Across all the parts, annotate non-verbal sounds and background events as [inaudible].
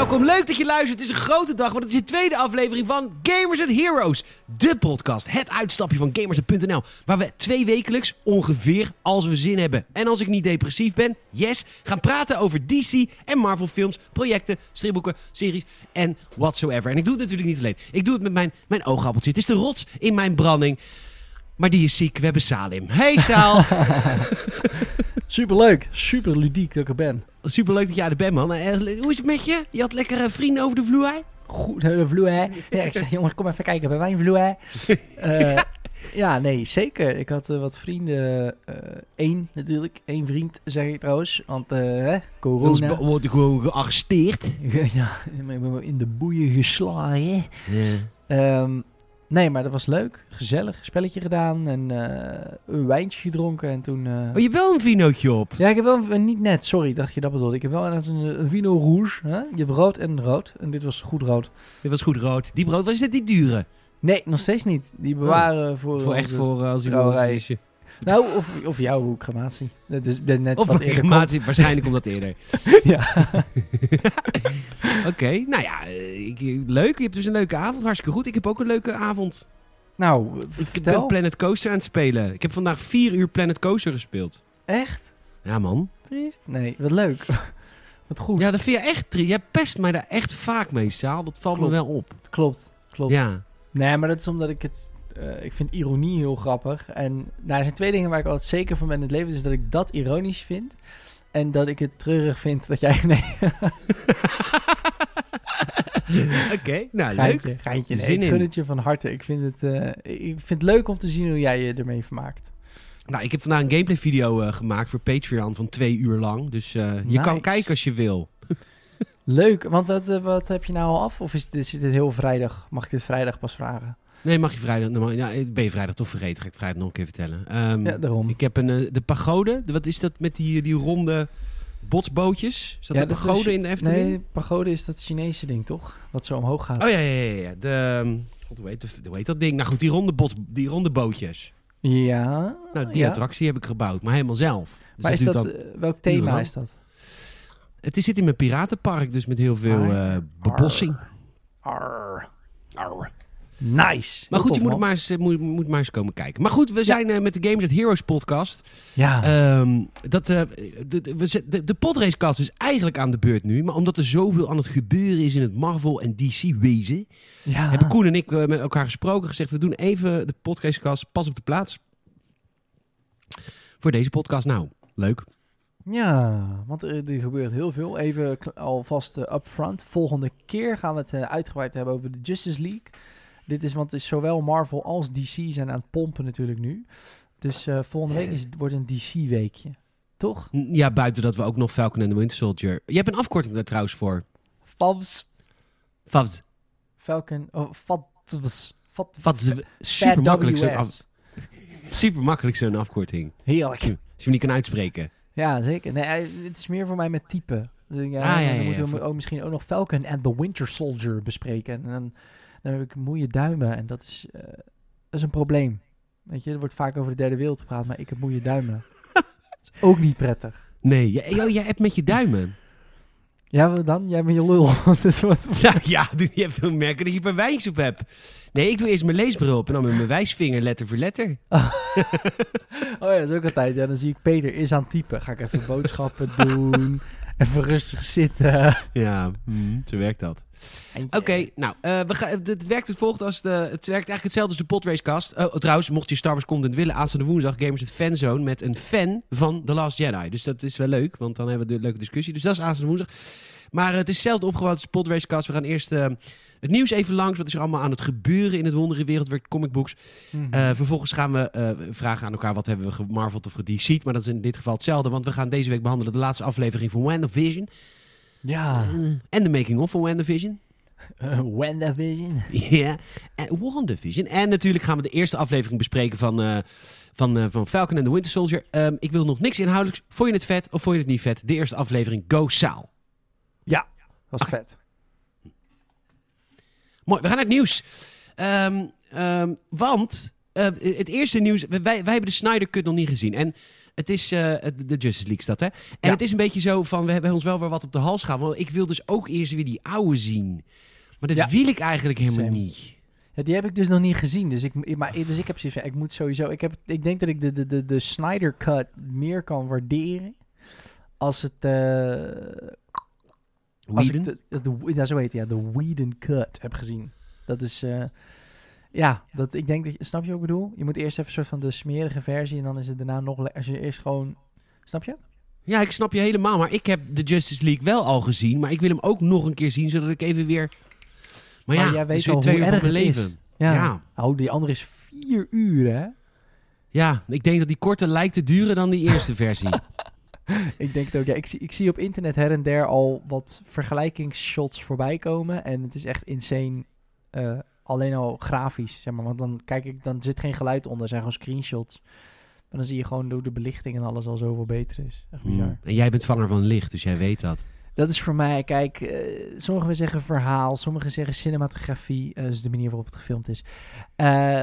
Welkom, leuk dat je luistert. Het is een grote dag, want het is de tweede aflevering van Gamers and Heroes. De podcast, het uitstapje van Gamers.nl. Waar we twee wekelijks, ongeveer, als we zin hebben. En als ik niet depressief ben, yes, gaan praten over DC en Marvel films, projecten, stripboeken, series en whatsoever. En ik doe het natuurlijk niet alleen. Ik doe het met mijn, mijn oogappeltje. Het is de rots in mijn branding. Maar die is ziek. We hebben Salim. Hey Saal. [laughs] Superleuk, super ludiek dat ik er ben. Superleuk dat jij er bent, man. Eh, Hoe is het met je? Je had lekkere vrienden over de vloer? Goed, de vloer. Ja, ik zei, jongens, kom even kijken bij mijn vloer. [laughs] Eh ja, nee, zeker. Ik had eh, wat vrienden. Eén natuurlijk, één vriend zeg ik trouwens. Want eh hè, corona. wordt hij gewoon gearresteerd. [laughs] ja, ik ben in de boeien geslagen. Nee, maar dat was leuk. Gezellig. Spelletje gedaan en eh, een wijntje gedronken. En toen... eh, Oh, je hebt wel een vinootje op. Ja, ik heb wel een- niet net, sorry, dacht je dat bedoelde. Ik heb wel een, een vino rouge. Hè? Je hebt rood en rood. En dit was goed rood. Dit was goed rood. Die brood was dit die dure. Nee, nog steeds niet. Die bewaren voor... Oh. Voor echt voor eh, als je. Nou, of, of jouw crematie. Dat is net Of wat eerder crematie. Waarschijnlijk komt dat eerder. komt. [laughs] Ja. [laughs] Oké, nou ja, eh, ik, leuk. Je hebt dus een leuke avond. Hartstikke goed. Ik heb ook een leuke avond. Nou, Ik vertel. ben Planet Coaster aan het spelen. Ik heb vandaag vier uur Planet Coaster gespeeld. Echt? Ja, man. Triest? Nee, wat leuk. [laughs] wat goed. Ja, dat vind je echt tri. Jij pest mij daar echt vaak mee, Saal. Dat valt Klopt. me wel op. Klopt, klopt. Ja. Nee, maar dat is omdat ik het... eh, ik vind ironie heel grappig. En nou, er zijn twee dingen waar ik altijd zeker van ben in het leven. Is dat ik dat ironisch vind. En dat ik het treurig vind dat jij... [laughs] Nee, [laughs] Oké, nou leuk. geintje. Nee, Zin ik gun in. het je van harte. Ik vind het, eh, ik vind het leuk om te zien hoe jij je ermee vermaakt. Nou, ik heb vandaag een gameplay video eh, gemaakt voor Patreon van twee uur lang. Dus je kan kijken als je wil. Leuk, want wat, wat heb je nou al af? Of is dit, is dit heel vrijdag? Mag ik dit vrijdag pas vragen? Nee, mag je vrijdag... nou, Ja, ben je vrijdag toch vergeten? Ga ik het vrijdag nog een keer vertellen. Ehm, Ja, daarom. Ik heb een, eh, de pagode. De- Wat is dat met die, die ronde botsbootjes? Is dat Ja, dat is- pagode in de Efteling? Nee, pagode is dat Chinese ding, toch? Wat zo omhoog gaat. Oh ja, ja, ja. ja. De, ehm, God, hoe, heet, de- hoe heet dat ding? Nou goed, die ronde, bots, die ronde bootjes. Ja. Nou, die ja. attractie heb ik gebouwd, maar helemaal zelf. Dus Maar is dat, dan- eh, welk thema is dat? het is- zit in mijn piratenpark, dus met heel veel Ah, eh, bebossing. Arr. Arr. Nice. Maar goed, je moet, maar eens, eh, moet, moet maar eens komen kijken. Maar goed, we zijn eh, met de Games at Heroes podcast. Ja. Ehm, dat, eh, de, de, de, de podracecast is eigenlijk aan de beurt nu. Maar omdat er zoveel aan het gebeuren is in het Marvel en DC wezen... ja. hebben Koen en ik met elkaar gesproken. Gezegd, we doen even de podracecast pas op de plaats. Voor deze podcast. Nou, leuk. Ja, want er, er gebeurt heel veel. Even alvast eh, upfront. Volgende keer gaan we het uitgebreid hebben over de Justice League. Dit is, want het is zowel Marvel als DC zijn aan het pompen natuurlijk nu. Dus eh, volgende week is, wordt een DC-weekje. Toch? Ja, buiten dat we ook nog Falcon and the Winter Soldier... Je hebt een afkorting daar trouwens voor. Favs. FAVS. Falcon. Oh, Favs. Fat, Wat super makkelijk zo'n af, super makkelijk zo'n afkorting. Heerlijk. Als je hem niet kan uitspreken. Ja, zeker. Nee, eh, het is meer voor mij met type. Dus, ja, Ah, ja, dan moeten we ook misschien ook nog Falcon and the Winter Soldier bespreken. En dan, dan heb ik moeie duimen en dat is, eh, dat is een probleem. Weet je, er wordt vaak over de derde wereld gepraat, maar ik heb moeie duimen. dat is ook niet prettig. Nee, jij, joh, jij hebt met je duimen. Ja, wat dan? Jij bent je lul. [laughs] dus wat... [laughs] Ja, ja, [laughs] je hebt veel merken dat je een wijnsoep hebt. Nee, ik doe eerst mijn leesbril op en dan met mijn wijsvinger letter voor letter. Oh ja, dat is ook altijd. Ja, dan zie ik Peter is aan het typen. Ga ik even boodschappen doen. Even rustig zitten. [laughs] Ja, mm, zo werkt dat. Oké, nou, eh, we gaan, het, werkt het volgt als de, het werkt eigenlijk hetzelfde als de Podracecast. Oh, trouwens, mocht je Star Wars content willen, aanstaande woensdag Gamers het Fanzone met een fan van The Last Jedi. Dus dat is wel leuk, want dan hebben we de leuke discussie. Dus dat is aanstaande woensdag. Maar het is hetzelfde opgebouwd als de Podracecast. We gaan eerst eh, het nieuws even langs. Wat is er allemaal aan het gebeuren in het wondere wereldwerk comicbooks? Mhm. Eh, vervolgens gaan we eh, vragen aan elkaar wat hebben we gemarveld of gedC'd. Maar dat is in dit geval hetzelfde, want we gaan deze week behandelen de laatste aflevering van WandaVision. ja. Eh, en de making-of van WandaVision. Uh, WandaVision. Ja, en WandaVision. En natuurlijk gaan we de eerste aflevering bespreken van, van, van Falcon and the Winter Soldier. Ehm, ik wil nog niks inhoudelijks. Vond je het vet of vond je het niet vet? De eerste aflevering, go Saal. Was vet. Mooi, we gaan naar het nieuws. Ehm, ehm, want eh, het eerste nieuws... Wij, wij hebben de Snyder Cut nog niet gezien. En Het is eh, de Justice League stad, hè? En Ja. het is een beetje zo van, we hebben ons wel weer wat op de hals gehaald. Want ik wil dus ook eerst weer die oude zien. Maar dat Ja. wil ik eigenlijk helemaal Same. niet. Ja, die heb ik dus nog niet gezien. Dus ik, maar, dus ik heb zoiets van, ik moet sowieso... Ik, heb, ik denk dat ik de, de, de, de Snyder Cut meer kan waarderen als het... eh als ik de, de, ja, zo heet het, ja. De Whedon Cut heb gezien. Dat is... eh, ja, dat, ik denk dat... je- Snap je wat ik bedoel? Je moet eerst even een soort van de smerige versie en dan is het daarna nog... Als je eerst gewoon... Snap je? Ja, ik snap je helemaal. Maar ik heb de Justice League wel al gezien. Maar ik wil hem ook nog een keer zien, zodat ik even weer... Maar, Maar ja, jij weet al twee hoe erg is. leven. Ja. Ja. Oh, die andere is vier uur, hè? Ja, ik denk dat die korter lijkt te duren dan die eerste versie. [laughs] [laughs] Ik denk het ook. Ja, ik, zie, ik zie op internet her en der al wat vergelijkingsshots voorbij komen. En het is echt insane. eh, alleen al grafisch, zeg maar. Want dan kijk ik, dan zit geen geluid onder. Er zijn gewoon screenshots. Maar dan zie je gewoon door de belichting en alles al zoveel beter is. Echt bizar. Hmm. En jij bent vanger van licht, dus jij weet dat. Dat is voor mij, kijk, eh, sommigen zeggen verhaal, sommigen zeggen cinematografie. dat is de manier waarop het gefilmd is.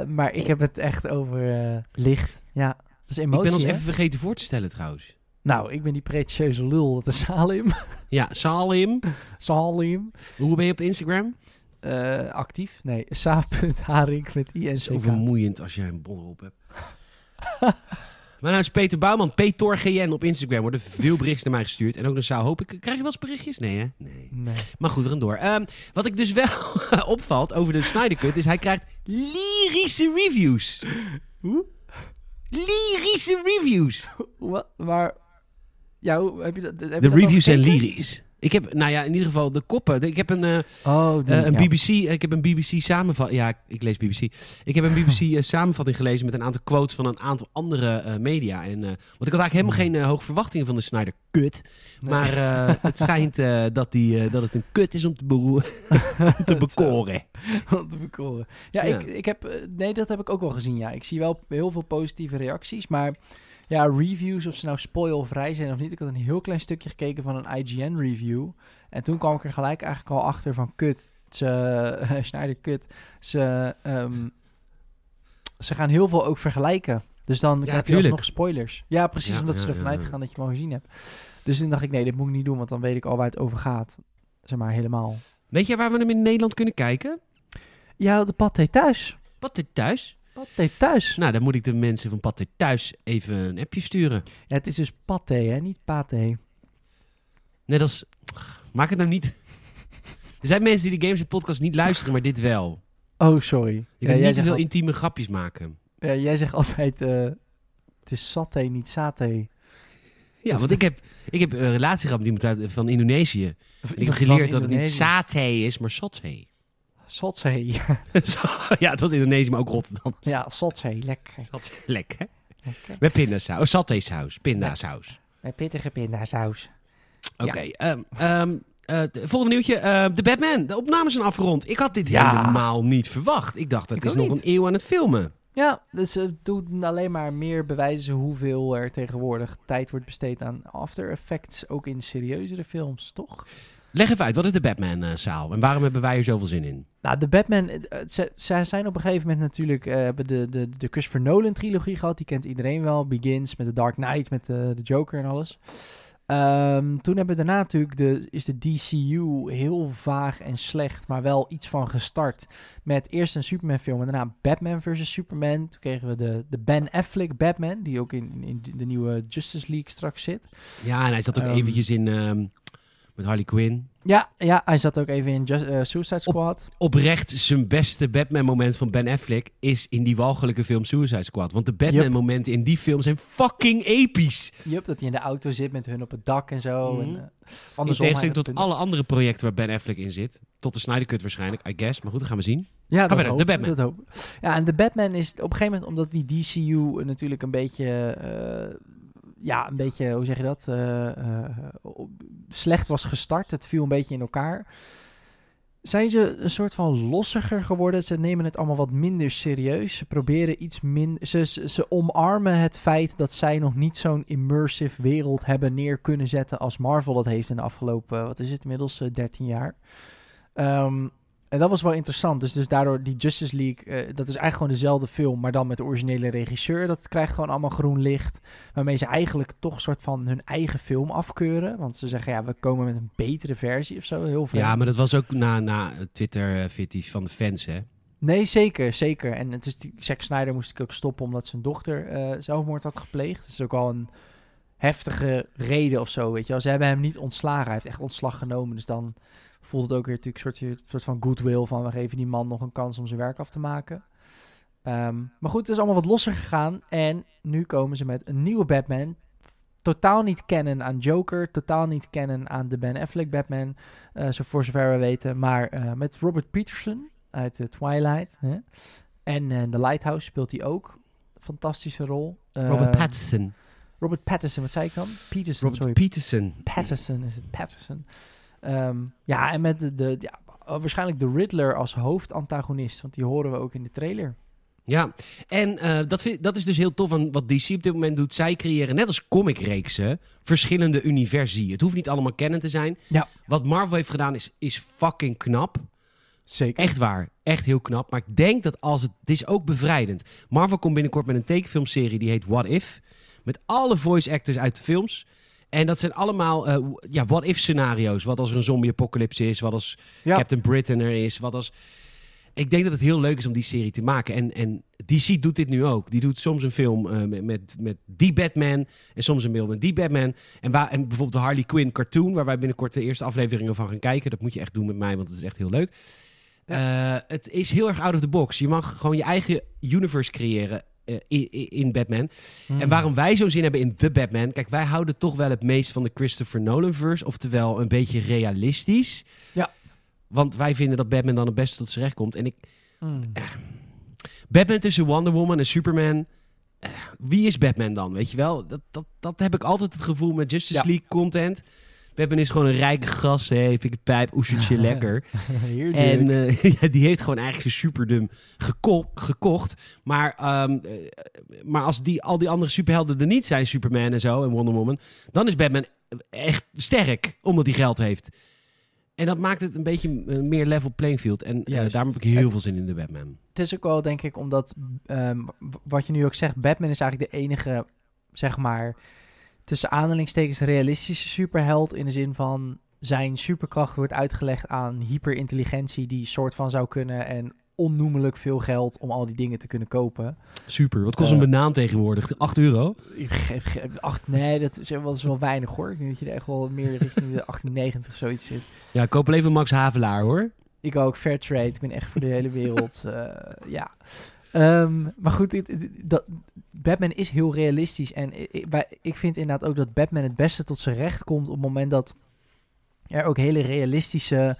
Maar ik heb het echt over licht. Ja, dat is emotie, ik ben ons hè? even vergeten voor te stellen trouwens. Nou, ik ben die pretentieuze lul. Dat is Salim. [laughs] Ja, Salim. Salim. Hoe ben je op Instagram? Eh, actief? Nee, [laughs] sa.haring met i en Zo vermoeiend als jij een bol op hebt. [laughs] Mijn naam is Peter Bouwman, PetorGN op Instagram. Worden veel berichten naar mij gestuurd. En ook naar Saal. Hoop ik, krijg je wel eens berichtjes? Nee, hè? Nee. Nee. Maar goed, we gaan door. Ehm, wat ik dus wel opvalt over de Snyder Cut is hij krijgt lyrische reviews. Hoe? Lyrische reviews. Wat? Maar, ja, hoe heb je dat? Heb je De reviews zijn lyrisch. Ik heb, nou ja, in ieder geval de koppen. Ik heb een, eh, Oh, die, Eh, een ja. BBC, ik heb een BBC samenvatting. Ja, ik, ik lees BBC. Ik heb een BBC [laughs] eh, samenvatting gelezen met een aantal quotes van een aantal andere media. En, want ik had eigenlijk helemaal geen eh, hoge verwachtingen van de Snyder. Nee. Maar het schijnt dat, die, dat het een kut is om te, beroe- [laughs] te bekoren. [laughs] Om te bekoren. Ja, Ja. Ik, ik heb... Nee, dat heb ik ook wel gezien, ja. Ik zie wel heel veel positieve reacties, maar... Ja, reviews, of ze nou spoilvrij zijn of niet. Ik had een heel klein stukje gekeken van een IGN-review. En toen kwam ik er gelijk eigenlijk al achter van... Kut, ze... [laughs] Schneider, kut. Ze... ehm, ze gaan heel veel ook vergelijken. Dus dan krijg je tuurlijk. alsnog spoilers. Ja, precies, Ja, omdat ja, ze ervan uitgaan dat je hem al gezien hebt. Dus toen dacht ik, nee, dit moet ik niet doen, want dan weet ik al waar het over gaat. Zeg maar, helemaal. Weet je waar we hem in Nederland kunnen kijken? Ja, de paté thuis. Pathé thuis. Paté thuis. Nou, dan moet ik de mensen van Pathé thuis even een appje sturen. Ja, het is dus paté, hè, niet paté. Net als... Maak het nou niet... [laughs] Er zijn mensen die de Games Podcast niet luisteren, maar dit wel. Oh, sorry. Je Ja, kunt jij, niet te veel al- intieme grapjes maken. ja, jij zegt altijd, eh, het is saté, niet saté. Ja, want ik heb, ik heb een relatie gehad met iemand uit, van Indonesië. En ik heb geleerd dat het niet satay is, maar saté. Saté. [laughs] ja, het was Indonesië, maar ook Rotterdam. ja, saté, lekker. Saté, lekker. lekker. Met pindasaus. Oh, satésaus. Pindasaus. Met pittige pindasaus. Oké. ehm, ehm, eh, de- volgende nieuwtje. eh, de Batman. De opnames zijn afgerond. Ik had dit Ja. helemaal niet verwacht. Ik dacht, het Ik is nog niet. een eeuw aan het filmen. Ja, dus het doet alleen maar meer bewijzen hoeveel er tegenwoordig tijd wordt besteed aan After Effects, ook in serieuzere films, toch? Leg even uit, wat is de Batman-zaal? en waarom hebben wij er zoveel zin in? Nou, de Batman, eh, ze, ze zijn op een gegeven moment natuurlijk, eh, hebben de, de, de Christopher Nolan trilogie gehad, die kent iedereen wel, Begins met The Dark Knight, met de, de Joker en alles. Ehm, toen hebben we daarna natuurlijk, de, is de DCU heel vaag en slecht, maar wel iets van gestart. Met eerst een Superman film en daarna Batman vs. Superman. Toen kregen we de, de Ben Affleck Batman, die ook in, in de nieuwe Justice League straks zit. Ja, en hij zat ook Ehm. eventjes in ehm, met Harley Quinn. Ja, ja hij zat ook even in Just, eh, Suicide Squad. Oprecht zijn beste Batman-moment van Ben Affleck is in die walgelijke film Suicide Squad. Want de. Batman-momenten in die film zijn fucking episch. Yup, dat hij in de auto zit met hun op het dak en zo. Mhm. En, uh, In tegenstelling tot alle andere projecten waar Ben Affleck in zit. Tot de Snyder Cut waarschijnlijk, I guess. Maar goed, dat gaan we zien. Ja, dat verder, hoop, de Batman. Dat hoop. Ja, en de Batman is op een gegeven moment, omdat die DCU natuurlijk een beetje, eh, ja, een beetje, hoe zeg je dat, eh, eh, slecht was gestart. Het viel een beetje in elkaar. Zijn ze een soort van lossiger geworden? Ze nemen het allemaal wat minder serieus. Ze proberen iets minder. Ze, ze, omarmen het feit dat zij nog niet zo'n immersive wereld hebben neer kunnen zetten als Marvel dat heeft in de afgelopen, wat is het inmiddels, eh, 13 jaar. Ehm, en dat was wel interessant. Dus, dus daardoor die Justice League, eh, dat is eigenlijk gewoon dezelfde film, maar dan met de originele regisseur. Dat krijgt gewoon allemaal groen licht. Waarmee ze eigenlijk toch een soort van hun eigen film afkeuren. Want ze zeggen, ja, we komen met een betere versie of zo. Heel vreemd. Ja, maar dat was ook na, na Twitter-fitties van de fans, hè? Nee, zeker, zeker. En het is die, Zack Snyder moest ik ook stoppen omdat zijn dochter eh, zelfmoord had gepleegd. Dat is ook al een heftige reden of zo, weet je wel. Ze hebben hem niet ontslagen, hij heeft echt ontslag genomen. Dus dan voelt het ook weer natuurlijk een soort, soort van goodwill van we geven die man nog een kans om zijn werk af te maken. Ehm, maar goed, het is allemaal wat losser gegaan en nu komen ze met een nieuwe Batman. Totaal niet kennen aan Joker, totaal niet kennen aan de Ben Affleck Batman, uh, zo voor zover we weten. Maar uh, met Robert Peterson uit de Twilight. Hè? En uh, The Lighthouse speelt hij ook. Fantastische rol. Robert Ehm, Pattinson. Robert Pattinson, wat zei ik dan? Peterson, Robert sorry. Peterson. Patterson is het, Patterson. Ehm, ja, en met de, de ja, waarschijnlijk de Riddler als hoofdantagonist, want die horen we ook in de trailer. Ja, en eh, dat, vind, dat is dus heel tof aan wat DC op dit moment doet. Zij creëren net als comicreeksen verschillende universi. Het hoeft niet allemaal kennen te zijn. Ja. Wat Marvel heeft gedaan is, is fucking knap. Zeker. Echt waar. Echt heel knap. Maar ik denk dat als het... Het is ook bevrijdend. Marvel komt binnenkort met een tekenfilmserie die heet What If. Met alle voice actors uit de films. En dat zijn allemaal eh, ja, what if scenario's. Wat als er een zombie apocalypse is. Wat als Ja. Captain Britain er is. Wat als... Ik denk dat het heel leuk is om die serie te maken. En, en DC doet dit nu ook. Die doet soms een film eh, met, met, met die Batman. En soms een beeld met die Batman. En, waar, en bijvoorbeeld de Harley Quinn cartoon. Waar wij binnenkort de eerste afleveringen van gaan kijken. Dat moet je echt doen met mij, want het is echt heel leuk. Eh, het is heel erg out of the box. Je mag gewoon je eigen universe creëren in, in Batman. Hmm. En waarom wij zo'n zin hebben in The Batman... Kijk, wij houden toch wel het meest van de Christopher Nolan-verse. Oftewel een beetje realistisch. Ja. Want wij vinden dat Batman dan het beste tot zijn recht komt. En ik... Hmm. Batman tussen Wonder Woman en Superman... eh, wie is Batman dan, weet je wel? Dat, dat, dat heb ik altijd het gevoel met Justice Ja. League content. Batman is gewoon een rijke gast. Hé, pik pijp, oestertje, [laughs] lekker. En eh, [laughs] ja, die heeft gewoon eigenlijk zijn superdum geko- gekocht. Maar, ehm, eh, maar als die, al die andere superhelden er niet zijn, Superman en zo en Wonder Woman, dan is Batman echt sterk, omdat hij geld heeft. En dat maakt het een beetje een meer level playing field. En Juist. daarom heb ik heel veel zin in de Batman. Het is ook wel, denk ik, omdat ehm, wat je nu ook zegt, Batman is eigenlijk de enige, zeg maar, tussen aanhalingstekens realistische superheld in de zin van zijn superkracht wordt uitgelegd aan hyperintelligentie die soort van zou kunnen en onnoemelijk veel geld om al die dingen te kunnen kopen. Super. Wat kost Eh, een banaan tegenwoordig? 8 euro? Ik geef, geef- acht, nee, dat is wel, dat is wel weinig hoor. Ik denk dat je er echt wel meer richting de 1890 of zoiets zit. Ja, ik koop even Max Havelaar hoor. Ik ook, fair trade. Ik ben echt voor de hele wereld. eh, ja. Ehm, maar goed, dat, Batman is heel realistisch. En ik vind inderdaad ook dat Batman het beste tot zijn recht komt op het moment dat er ook hele realistische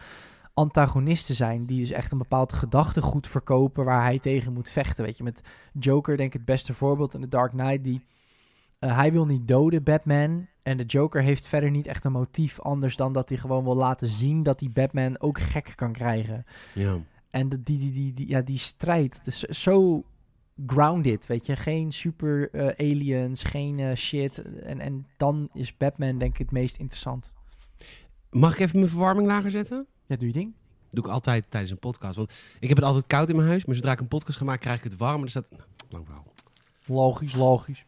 antagonisten zijn. Die dus echt een bepaald gedachtegoed verkopen waar hij tegen moet vechten. Weet je, met Joker denk ik het beste voorbeeld in The Dark Knight. Die, eh, hij wil niet doden, Batman. En de Joker heeft verder niet echt een motief anders dan dat hij gewoon wil laten zien dat hij Batman ook gek kan krijgen. Ja. En de, die, die, die, die, ja, die strijd, het is zo grounded, weet je. Geen super eh, aliens, geen eh, shit. En, en dan is Batman denk ik het meest interessant. Mag ik even mijn verwarming lager zetten? Ja, doe je ding. doe ik altijd tijdens een podcast. Want ik heb het altijd koud in mijn huis. Maar zodra ik een podcast ga maken, krijg ik het warm. En er staat... Nou, lang verhaal. Logisch, logisch.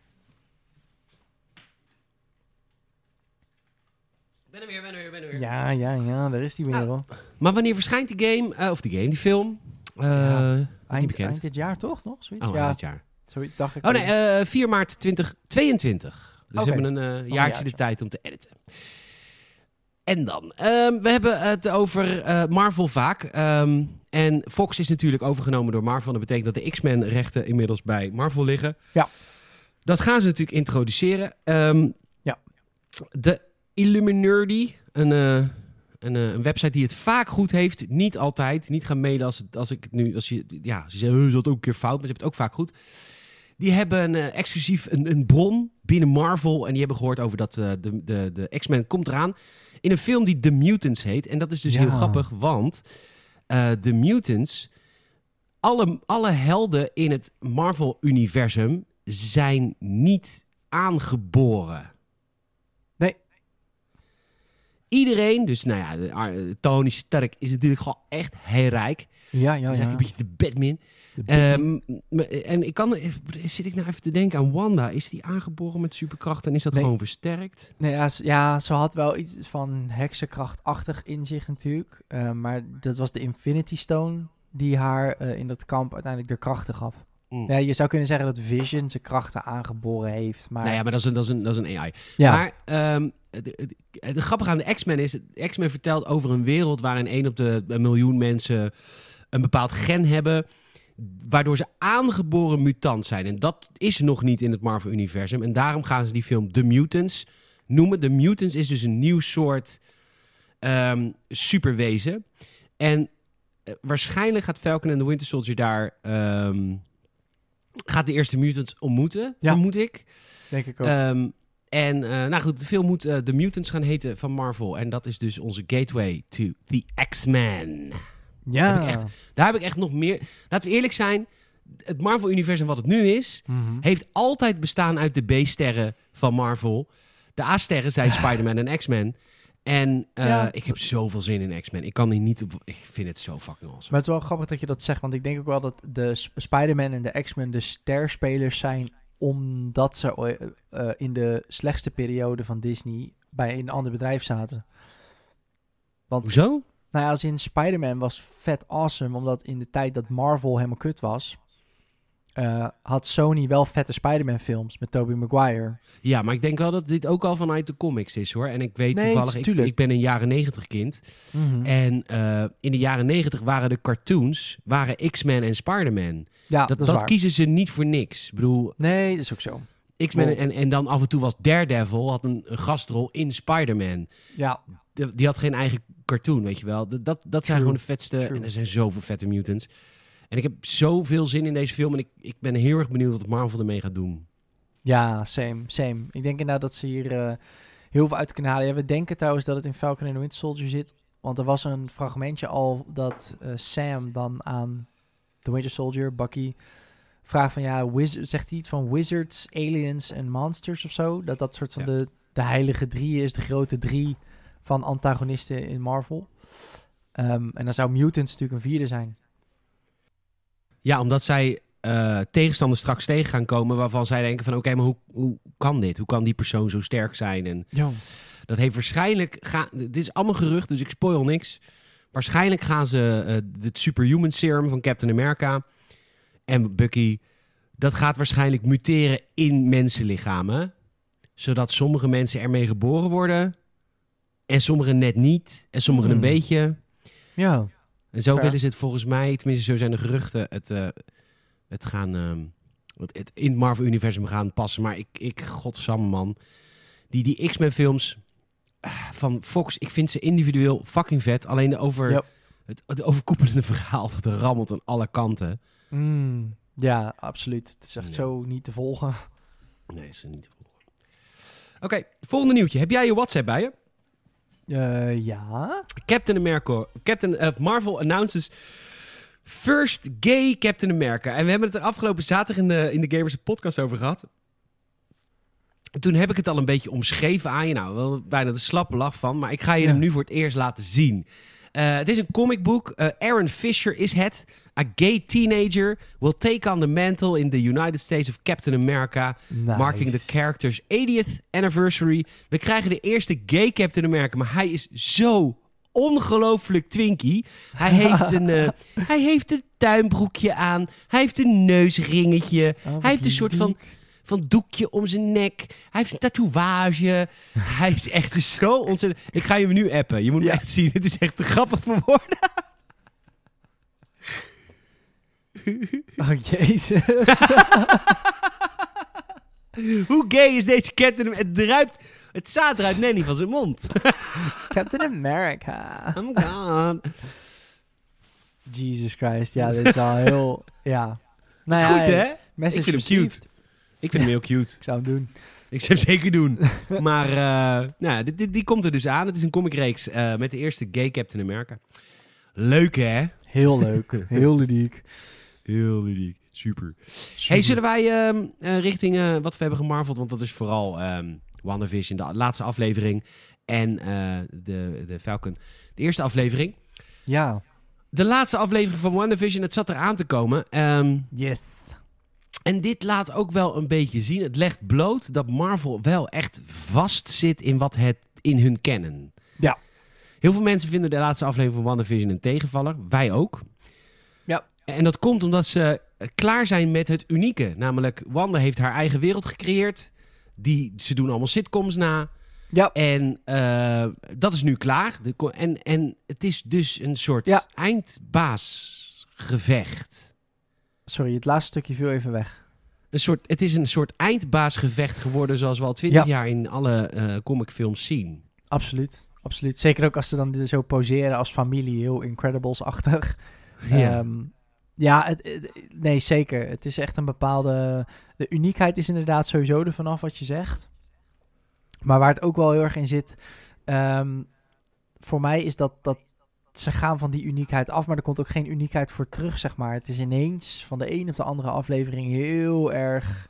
Ben er weer, ben er weer, ben er weer. Ja, ja, ja, daar is die weer Ah, wel. Maar wanneer verschijnt die game? eh, of die game, die film? Eh Ja, niet Eind, bekend. eind dit jaar toch nog? Zoiets? Oh, ja, dit jaar. zoiets dacht ik. Oh nee, eh 4 maart 2022. Dus Oké. we hebben een eh, jaartje jaartje. de tijd om te editen. En dan, ehm, we hebben het over eh, Marvel vaak. Ehm, en Fox is natuurlijk overgenomen door Marvel. Dat betekent dat de X-Men rechten inmiddels bij Marvel liggen. Ja. Dat gaan ze natuurlijk introduceren. Ehm, Ja. De Illuminerdi, een, eh, een, eh, een website die het vaak goed heeft. Niet altijd. Niet gaan mailen als, als ik nu... Als je, ja, ze zeggen, "Oh, is dat ook een keer fout? Maar ze hebben het ook vaak goed. Die hebben eh, exclusief een, een bron binnen Marvel. En die hebben gehoord over dat de, de, de X-Men komt eraan. In een film die The Mutants heet. En dat is dus Ja. heel grappig, want eh The Mutants... Alle, alle helden in het Marvel-universum zijn niet aangeboren. Iedereen, dus nou ja, de, Ar- Tony Stark is natuurlijk gewoon echt heel rijk. Ja, ja, is echt ja. een beetje de Batman. De Ehm, en ik kan, zit ik nou even te denken aan Wanda. Is die aangeboren met superkrachten en is dat Nee. gewoon versterkt? Nee, ja, ze- ja, ze had wel iets van heksenkrachtachtig in zich natuurlijk. Eh, maar dat was de Infinity Stone die haar eh, in dat kamp uiteindelijk de krachten gaf. Mm. Ja, je zou kunnen zeggen dat Vision zijn krachten aangeboren heeft. Maar, Nou ja, maar dat is een, dat is een, dat is een AI. ja. Maar ehm, de, de, de grappige aan de X-Men is... de X-Men vertelt over een wereld waarin één op de een miljoen mensen een bepaald gen hebben... waardoor ze aangeboren mutant zijn. En dat is nog niet in het Marvel-universum. En daarom gaan ze die film The Mutants noemen. The Mutants is dus een nieuw soort ehm, superwezen. En eh, waarschijnlijk gaat Falcon en the Winter Soldier daar... ehm, gaat de eerste mutants ontmoeten, Ja. vermoed ik. denk ik ook. Ehm, en eh, nou goed, de film moet eh, The Mutants gaan heten van Marvel. En dat is dus onze gateway to the X-Men. ja. heb ik echt- Daar heb ik echt nog meer... Laten we eerlijk zijn. Het Marvel-universum wat het nu is... Mhm. heeft altijd bestaan uit de B-sterren van Marvel. De A-sterren zijn [laughs] Spider-Man en X-Men. En eh, Ja. ik heb zoveel zin in X-Men. Ik kan die niet op... Ik vind het zo fucking awesome. Maar het is wel grappig dat je dat zegt, want ik denk ook wel dat de Sp- Spider-Man en de X-Men de sterspelers zijn omdat ze eh, eh, in de slechtste periode van Disney bij een ander bedrijf zaten. Want Hoezo? Nou ja, als in Spider-Man was vet awesome, omdat in de tijd dat Marvel helemaal kut was, eh, had Sony wel vette Spider-Man films met Tobey Maguire. Ja, maar ik denk wel dat dit ook al vanuit de comics is hoor. En ik weet Nee, toevallig, ik, ben een jaren negentig kind. En eh, in de jaren negentig waren de cartoons, waren X-Men en Spider-Man. Ja, dat dat, dat, is waar. kiezen ze niet voor niks. Ik bedoel, Nee, dat is ook zo. X-Men en, en dan af en toe was Daredevil, had een, een gastrol in Spider-Man. Ja, De- die had geen eigen cartoon, weet je wel. Dat, dat, dat zijn gewoon de vetste. True. En er zijn zoveel vette mutants. En ik heb zoveel zin in deze film. En ik, ik ben heel erg benieuwd wat Marvel ermee gaat doen. ja, same, same. Ik denk inderdaad dat ze hier eh, heel veel uit kunnen halen. Ja, we denken trouwens dat het in Falcon en the Winter Soldier zit, want er was een fragmentje al dat eh, Sam dan aan The Winter Soldier, Bucky, vraagt van ja, wiz- zegt hij iets van wizards, aliens en monsters of zo? Dat dat soort van Ja. de, de heilige drie is, de grote drie van antagonisten in Marvel. Ehm, en dan zou Mutants natuurlijk een vierde zijn. Ja, omdat zij eh, tegenstanders straks tegen gaan komen waarvan zij denken van oké, maar hoe, hoe kan dit? Hoe kan die persoon zo sterk zijn? En Ja. dat heeft waarschijnlijk... Ga, dit is allemaal gerucht, dus ik spoil niks. Waarschijnlijk gaan ze het superhuman serum van Captain America en Bucky... Dat gaat waarschijnlijk muteren in mensenlichamen. Zodat sommige mensen ermee geboren worden. En sommigen net niet. En sommigen Hmm. een beetje. Ja. En zo Fair. willen ze het volgens mij, tenminste zo zijn de geruchten, het, eh, het gaan ehm, het, het in het Marvel-universum gaan passen. Maar ik, ik godsamme man, die, die X-Men films ah, van Fox, ik vind ze individueel fucking vet. Alleen over, Yep. het, het overkoepelende [laughs] verhaal, dat rammelt aan alle kanten. Mm, ja, absoluut. Het is echt zo niet te volgen. Nee, is er niet te volgen. Oké, volgende nieuwtje. Heb jij je WhatsApp bij je? Eh, ja. Captain America. Captain, eh, Marvel announces first gay Captain America. En we hebben het er afgelopen zaterdag in de, in de Gamers podcast over gehad. Toen heb ik het al een beetje omschreven aan je. Nou, wel bijna de slappe lach van. Maar ik ga je hem nu voor het eerst laten zien. Eh, het is een comicboek. Eh, Aaron Fisher is het. A gay teenager will take on the mantle in the United States of Captain America. Nice. Marking the character's 80th anniversary. We krijgen de eerste gay Captain America, maar hij is zo ongelooflijk twinkie. Hij heeft een, eh, [laughs] hij heeft een tuinbroekje aan. Hij heeft een neusringetje. Oh, hij heeft een soort van, van doekje om zijn nek. Hij heeft een tatoeage. [laughs] hij is echt zo ontzettend... Ik ga je hem nu appen. Je moet hem Ja. echt zien. [laughs] Het is echt te grappig voor woorden. [laughs] Oh, jezus. Hoe gay is deze Captain Het druipt... Het zaad eruit net niet van zijn mond. Captain America. Oh my god. Jesus Christ. Ja, dit is wel heel... Ja. Nou is ja, goed, hè? Ik vind hem cute. Ik vind hem heel cute. Ik zou hem doen. Ik zou hem zeker doen. [laughs] Maar eh, nou, ja, dit, dit- die komt er dus aan. Het is een comicreeks eh met de eerste gay Captain America. Leuk, hè? Heel leuk. [laughs] Heel ludiek. Heel ludiek. Super. Hey, zullen wij ehm, eh, richting wat we hebben gemarveld, want dat is vooral ehm WandaVision, de laatste aflevering. en de, de Falcon. De eerste aflevering. Ja. De laatste aflevering van WandaVision, het zat eraan te komen. Ehm, Yes. En dit laat ook wel een beetje zien. Het legt bloot dat Marvel wel echt vast zit in wat het in hun kennen. Ja. Heel veel mensen vinden de laatste aflevering van WandaVision een tegenvaller. Wij ook. Ja. En dat komt omdat ze klaar zijn met het unieke. Namelijk, Wanda heeft haar eigen wereld gecreëerd. Die, ze doen allemaal sitcoms na. Ja. En eh, dat is nu klaar. De, en, en het is dus een soort Ja. eindbaasgevecht. Sorry, het laatste stukje viel even weg. Een soort, het is een soort eindbaasgevecht geworden zoals we al twintig Ja. jaar in alle eh comicfilms zien. Absoluut. Absoluut. Zeker ook als ze dan zo poseren als familie, heel Incredibles-achtig. [laughs] Ja. Ehm, ja, het, het- nee, zeker. Het is echt een bepaalde... De uniekheid is inderdaad sowieso er vanaf wat je zegt. Maar waar het ook wel heel erg in zit... ehm, voor mij is dat, dat ze gaan van die uniekheid af, maar er komt ook geen uniekheid voor terug, zeg maar. Het is ineens van de een op de andere aflevering heel erg...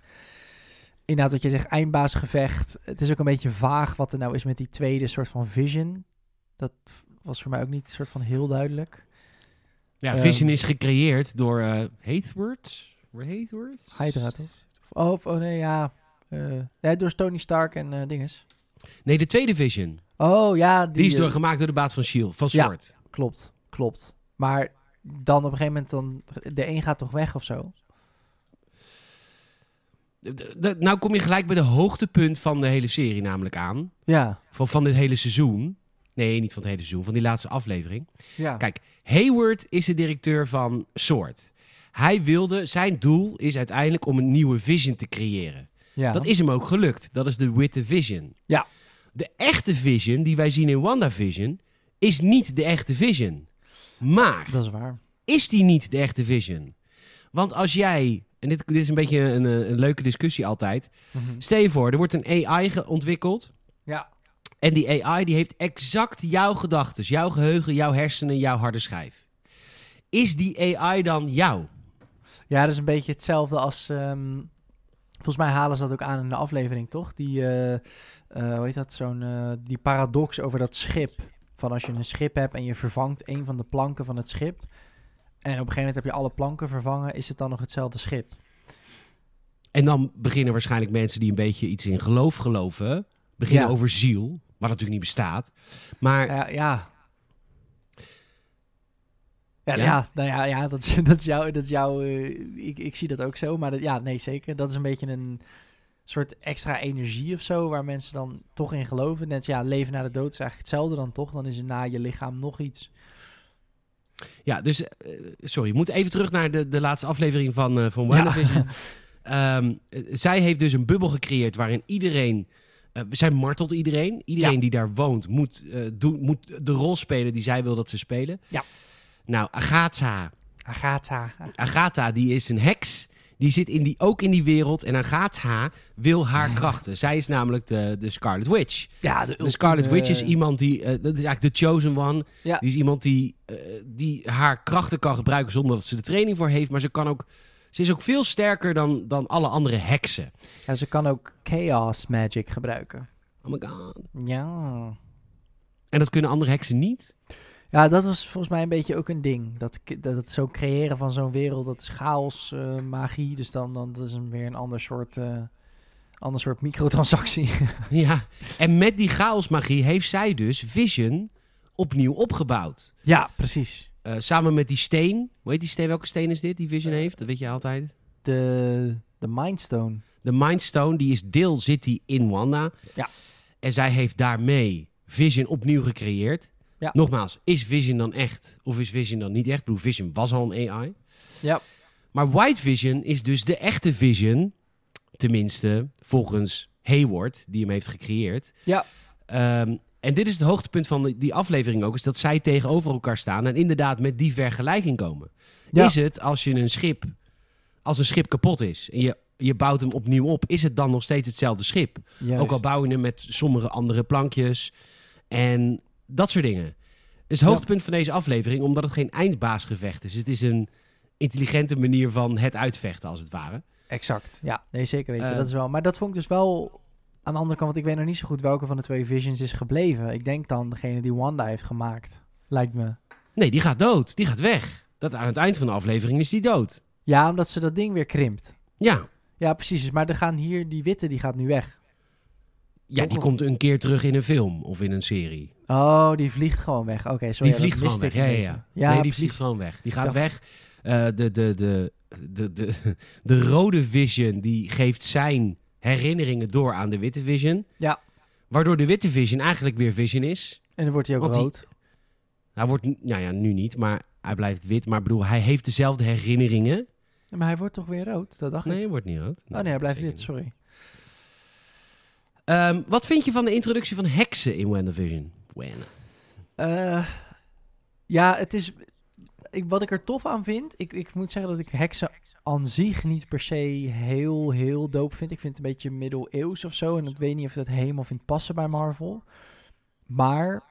Inderdaad, wat je zegt, eindbaasgevecht. Het is ook een beetje vaag wat er nou is met die tweede soort van vision. Dat was voor mij ook niet soort van heel duidelijk. ja, ehm, Vision is gecreëerd door eh Hathworth. Hathworth? Hydra, toch? Oh, of- oh nee, ja. eh ja, door Tony Stark en eh dinges. Nee, de tweede Vision. Oh ja, die, Die, is door, gemaakt door de baas van S.H.I.E.L.D. Van Ja. Klopt, klopt. Maar dan op een gegeven moment, dan, de een gaat toch weg of zo? De- de- nou kom je gelijk bij de hoogtepunt van de hele serie namelijk aan. Ja, Van, van dit hele seizoen. Nee, niet van het hele seizoen. Van die laatste aflevering. ja. Kijk, Hayward is de directeur van Sword. Hij wilde, zijn doel is uiteindelijk om een nieuwe vision te creëren. ja. Dat is hem ook gelukt. Dat is de witte vision. Ja. De echte vision die wij zien in WandaVision is niet de echte vision. Maar dat is waar. is die niet de echte vision? Want als jij, en dit, dit is een beetje een, eh, een leuke discussie altijd. Stel je voor, er wordt een AI ontwikkeld. Ja. En die AI die heeft exact jouw gedachten, jouw geheugen, jouw hersenen, jouw harde schijf. Is die AI dan jou? Ja, dat is een beetje hetzelfde als... ehm, volgens mij halen ze dat ook aan in de aflevering, toch? Die, eh, eh, hoe heet dat, zo'n... die paradox over dat schip. Van als je een schip hebt en je vervangt een van de planken van het schip... En op een gegeven moment heb je alle planken vervangen, is het dan nog hetzelfde schip? En dan beginnen waarschijnlijk mensen die een beetje iets in geloof geloven, beginnen Ja. over ziel, wat natuurlijk niet bestaat. Maar Ja, ja. Ja, Ja? ja? nou ja, ja dat, is, [laughs] dat is jouw... Dat is jouw eh, ik, ik zie dat ook zo, maar dat, ja, nee, zeker. Dat is een beetje een soort extra energie of zo, waar mensen dan toch in geloven. Net ja, leven na de dood is eigenlijk hetzelfde dan toch? Dan is er na je lichaam nog iets. ja, dus eh, sorry, we moeten even terug naar de, de laatste aflevering van, eh van WandaVision. [laughs] Ehm, eh, zij heeft dus een bubbel gecreëerd waarin iedereen. eh, zij martelt iedereen. Iedereen Ja. die daar woont moet, doen, moet de rol spelen die zij wil dat ze spelen. Ja. Nou, Agatha. Agatha. Agatha, die is een heks. Die zit in die, ook in die wereld. En Agatha wil haar krachten. Zij is namelijk de, de Scarlet Witch. Ja, de, De Scarlet Witch is iemand die... eh, dat is eigenlijk de chosen one. Ja. Die is iemand die, eh, die haar krachten kan gebruiken zonder dat ze de training voor heeft. Maar ze kan ook... Ze is ook veel sterker dan, dan alle andere heksen. Ja, ze kan ook chaos magic gebruiken. Oh my god. Ja. En dat kunnen andere heksen niet? Ja, dat was volgens mij een beetje ook een ding. Dat, dat het zo creëren van zo'n wereld, dat is chaos, eh, magie. Dus dan, dan dat is een, weer een ander soort, eh, ander soort microtransactie. [laughs] Ja. En met die chaosmagie heeft zij dus Vision opnieuw opgebouwd. ja, precies. Eh, samen met die steen. Hoe heet die steen? Welke steen is dit die Vision heeft? Dat weet je altijd. De, de Mindstone. De Mindstone, die is deel zit die in Wanda. Ja. En zij heeft daarmee Vision opnieuw gecreëerd. Ja. Nogmaals, is Vision dan echt? Of is Vision dan niet echt? Ik bedoel, Vision was al een AI. Ja. Maar White Vision is dus de echte Vision. Tenminste, volgens Hayward, die hem heeft gecreëerd. Ja. Ehm, en dit is het hoogtepunt van die, die aflevering ook. Is dat zij tegenover elkaar staan en inderdaad met die vergelijking komen. Ja. Is het als je een schip, als een schip kapot is en je, je bouwt hem opnieuw op, is het dan nog steeds hetzelfde schip? Juist. Ook al bouw je hem met sommige andere plankjes en dat soort dingen. Het is het Ja. hoogtepunt van deze aflevering, omdat het geen eindbaasgevecht is. Het is een intelligente manier van het uitvechten, als het ware. Exact. Ja, nee, zeker weten. Eh, dat is wel. Maar dat vond ik dus wel Aan de andere kant, want ik weet nog niet zo goed welke van de twee Visions is gebleven. Ik denk dan degene die Wanda heeft gemaakt. Lijkt me. Nee, die gaat dood. Die gaat weg. Dat aan het eind van de aflevering is die dood. Ja, omdat ze dat ding weer krimpt. Ja. Ja, precies. Maar er gaan hier, die witte, die gaat nu weg. Ja, die Toch? komt een keer terug in een film of in een serie. Oh, die vliegt gewoon weg. Oké, sorry. Die vliegt gewoon weg. Ja, een ja, beetje. ja. Ja, nee, die precies. vliegt gewoon weg. Die gaat Dacht- weg. Eh, de, de, de, de, de, de rode Vision die geeft zijn herinneringen door aan de witte Vision. Ja. Waardoor de witte Vision eigenlijk weer Vision is. En dan wordt hij ook Want die- rood. Hij wordt, nou ja, nu niet, maar hij blijft wit. Maar ik bedoel, hij heeft dezelfde herinneringen. Ja, maar hij wordt toch weer rood? Dat dacht Nee, ik. hij wordt niet rood. Oh nee, hij blijft wit, sorry. Ehm, wat vind je van de introductie van heksen in WandaVision? Eh, ja, het is... Ik, wat ik er tof aan vind... Ik, ik moet zeggen dat ik heksen aan zich niet per se heel, heel dope vind. Ik vind het een beetje middeleeuws of zo. En ik weet niet of dat helemaal vindt passen bij Marvel. Maar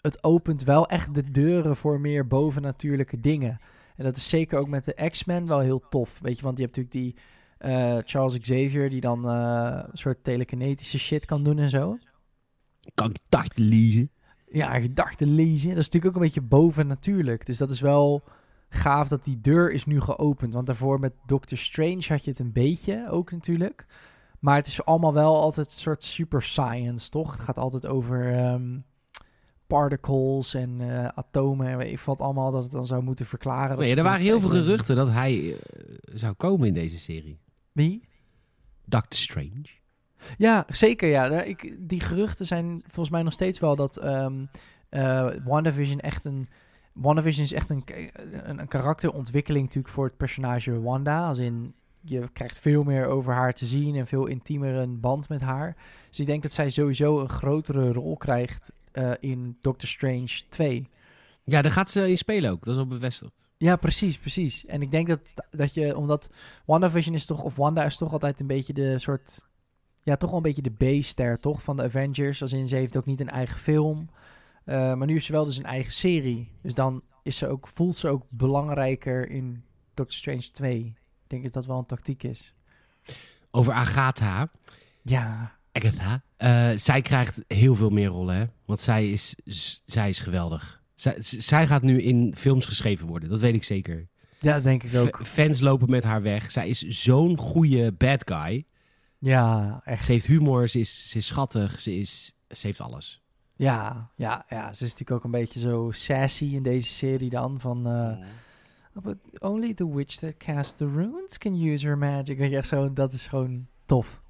het opent wel echt de deuren voor meer bovennatuurlijke dingen. En dat is zeker ook met de X-Men wel heel tof. Weet je, want je hebt natuurlijk die eh, Charles Xavier... die dan eh, een soort telekinetische shit kan doen en zo. Kan ik dachten lezen? ja, gedachten lezen. Dat is natuurlijk ook een beetje bovennatuurlijk. Dus dat is wel gaaf dat die deur is nu geopend. Want daarvoor met Doctor Strange had je het een beetje ook natuurlijk. Maar het is allemaal wel altijd een soort super science, toch? Het gaat altijd over ehm, particles en eh, atomen. En ik valt allemaal dat het dan zou moeten verklaren. Nee, er waren heel veel geruchten dat hij eh, zou komen in deze serie. Wie? Doctor Strange. Ja, zeker. Ja. Nou, Ik, die geruchten zijn volgens mij nog steeds wel dat ehm eh, WandaVision echt een. WandaVision is echt een, een, een karakterontwikkeling natuurlijk voor het personage Wanda. Als in, je krijgt veel meer over haar te zien en veel intiemer een band met haar. Dus ik denk dat zij sowieso een grotere rol krijgt eh, in Doctor Strange 2. Ja, daar gaat ze in spelen ook. Dat is al bevestigd. Ja, precies, precies. En ik denk dat, dat je, omdat WandaVision is toch, of Wanda is toch altijd een beetje de soort, ja, toch wel een beetje de B-ster, toch, van de Avengers. Als in, ze heeft ook niet een eigen film. Eh, maar nu heeft ze wel dus een eigen serie. Dus dan is ze ook, voelt ze ook belangrijker in Doctor Strange 2. Ik denk dat dat wel een tactiek is. Over Agatha. Ja, Agatha. Eh, zij krijgt heel veel meer rollen, hè? Want zij is, zij is geweldig. Zij, zij gaat nu in films geschreven worden. Dat weet ik zeker. ja dat denk ik ook. F- fans lopen met haar weg. Zij is zo'n goede bad guy. Ja, echt. Ze heeft humor, ze is, ze is schattig, ze, is, ze heeft alles. Ja, ja, ja, ze is natuurlijk ook een beetje zo sassy in deze serie dan. Van, eh, Oh, But only the witch that casts the runes can use her magic. Weet je, echt zo, dat is gewoon tof.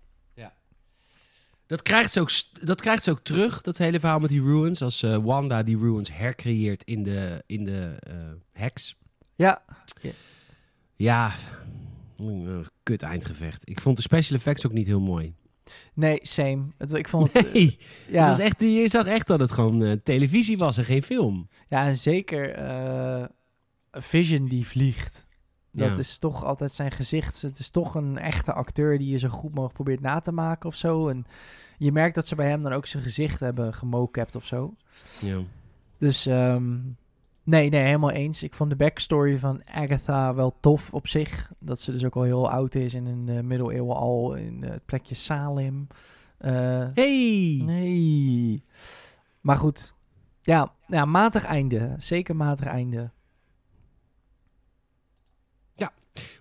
Dat krijgt, ze ook, dat krijgt ze ook terug, dat hele verhaal met die ruins. Als eh, Wanda die ruins hercreëert in de, in de eh heks. Ja, Ja, mm, kut eindgevecht. Ik vond de special effects ook niet heel mooi. nee, same. Het, ik vond het, [laughs] Nee, ja, het was echt, je zag echt dat het gewoon eh, televisie was en geen film. ja, en zeker eh, Vision die vliegt. Dat Ja. is toch altijd zijn gezicht. Het is toch een echte acteur die je zo goed mogelijk probeert na te maken of zo. En je merkt dat ze bij hem dan ook zijn gezicht hebben gemocapt of zo. Ja. Dus ehm, nee, nee, helemaal eens. Ik vond de backstory van Agatha wel tof op zich. Dat ze dus ook al heel oud is en in de middeleeuwen al in het plekje Salem. Eh, Hey! nee. Maar goed. Ja, ja, matig einde. Zeker matig einde.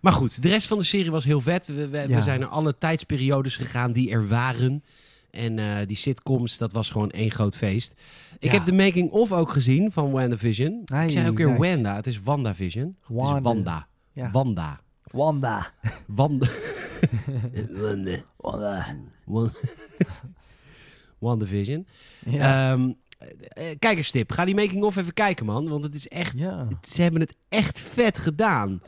Maar goed, de rest van de serie was heel vet. We, we, we Ja. zijn naar alle tijdsperiodes gegaan die er waren. En eh, die sitcoms, dat was gewoon één groot feest. Ik Ja. heb de making-of ook gezien van WandaVision. Ai, ik zeg ook weer nice. Wanda, het is WandaVision. Het is Wanda. Wanda. Ja. Wanda. Wanda. Wanda. [laughs] Wanda. Wanda. Wan- [laughs] WandaVision. Ja. Ehm, eh, kijkerstip, ga die making-of even kijken, man. Want het is echt... ja. Ze hebben het echt vet gedaan.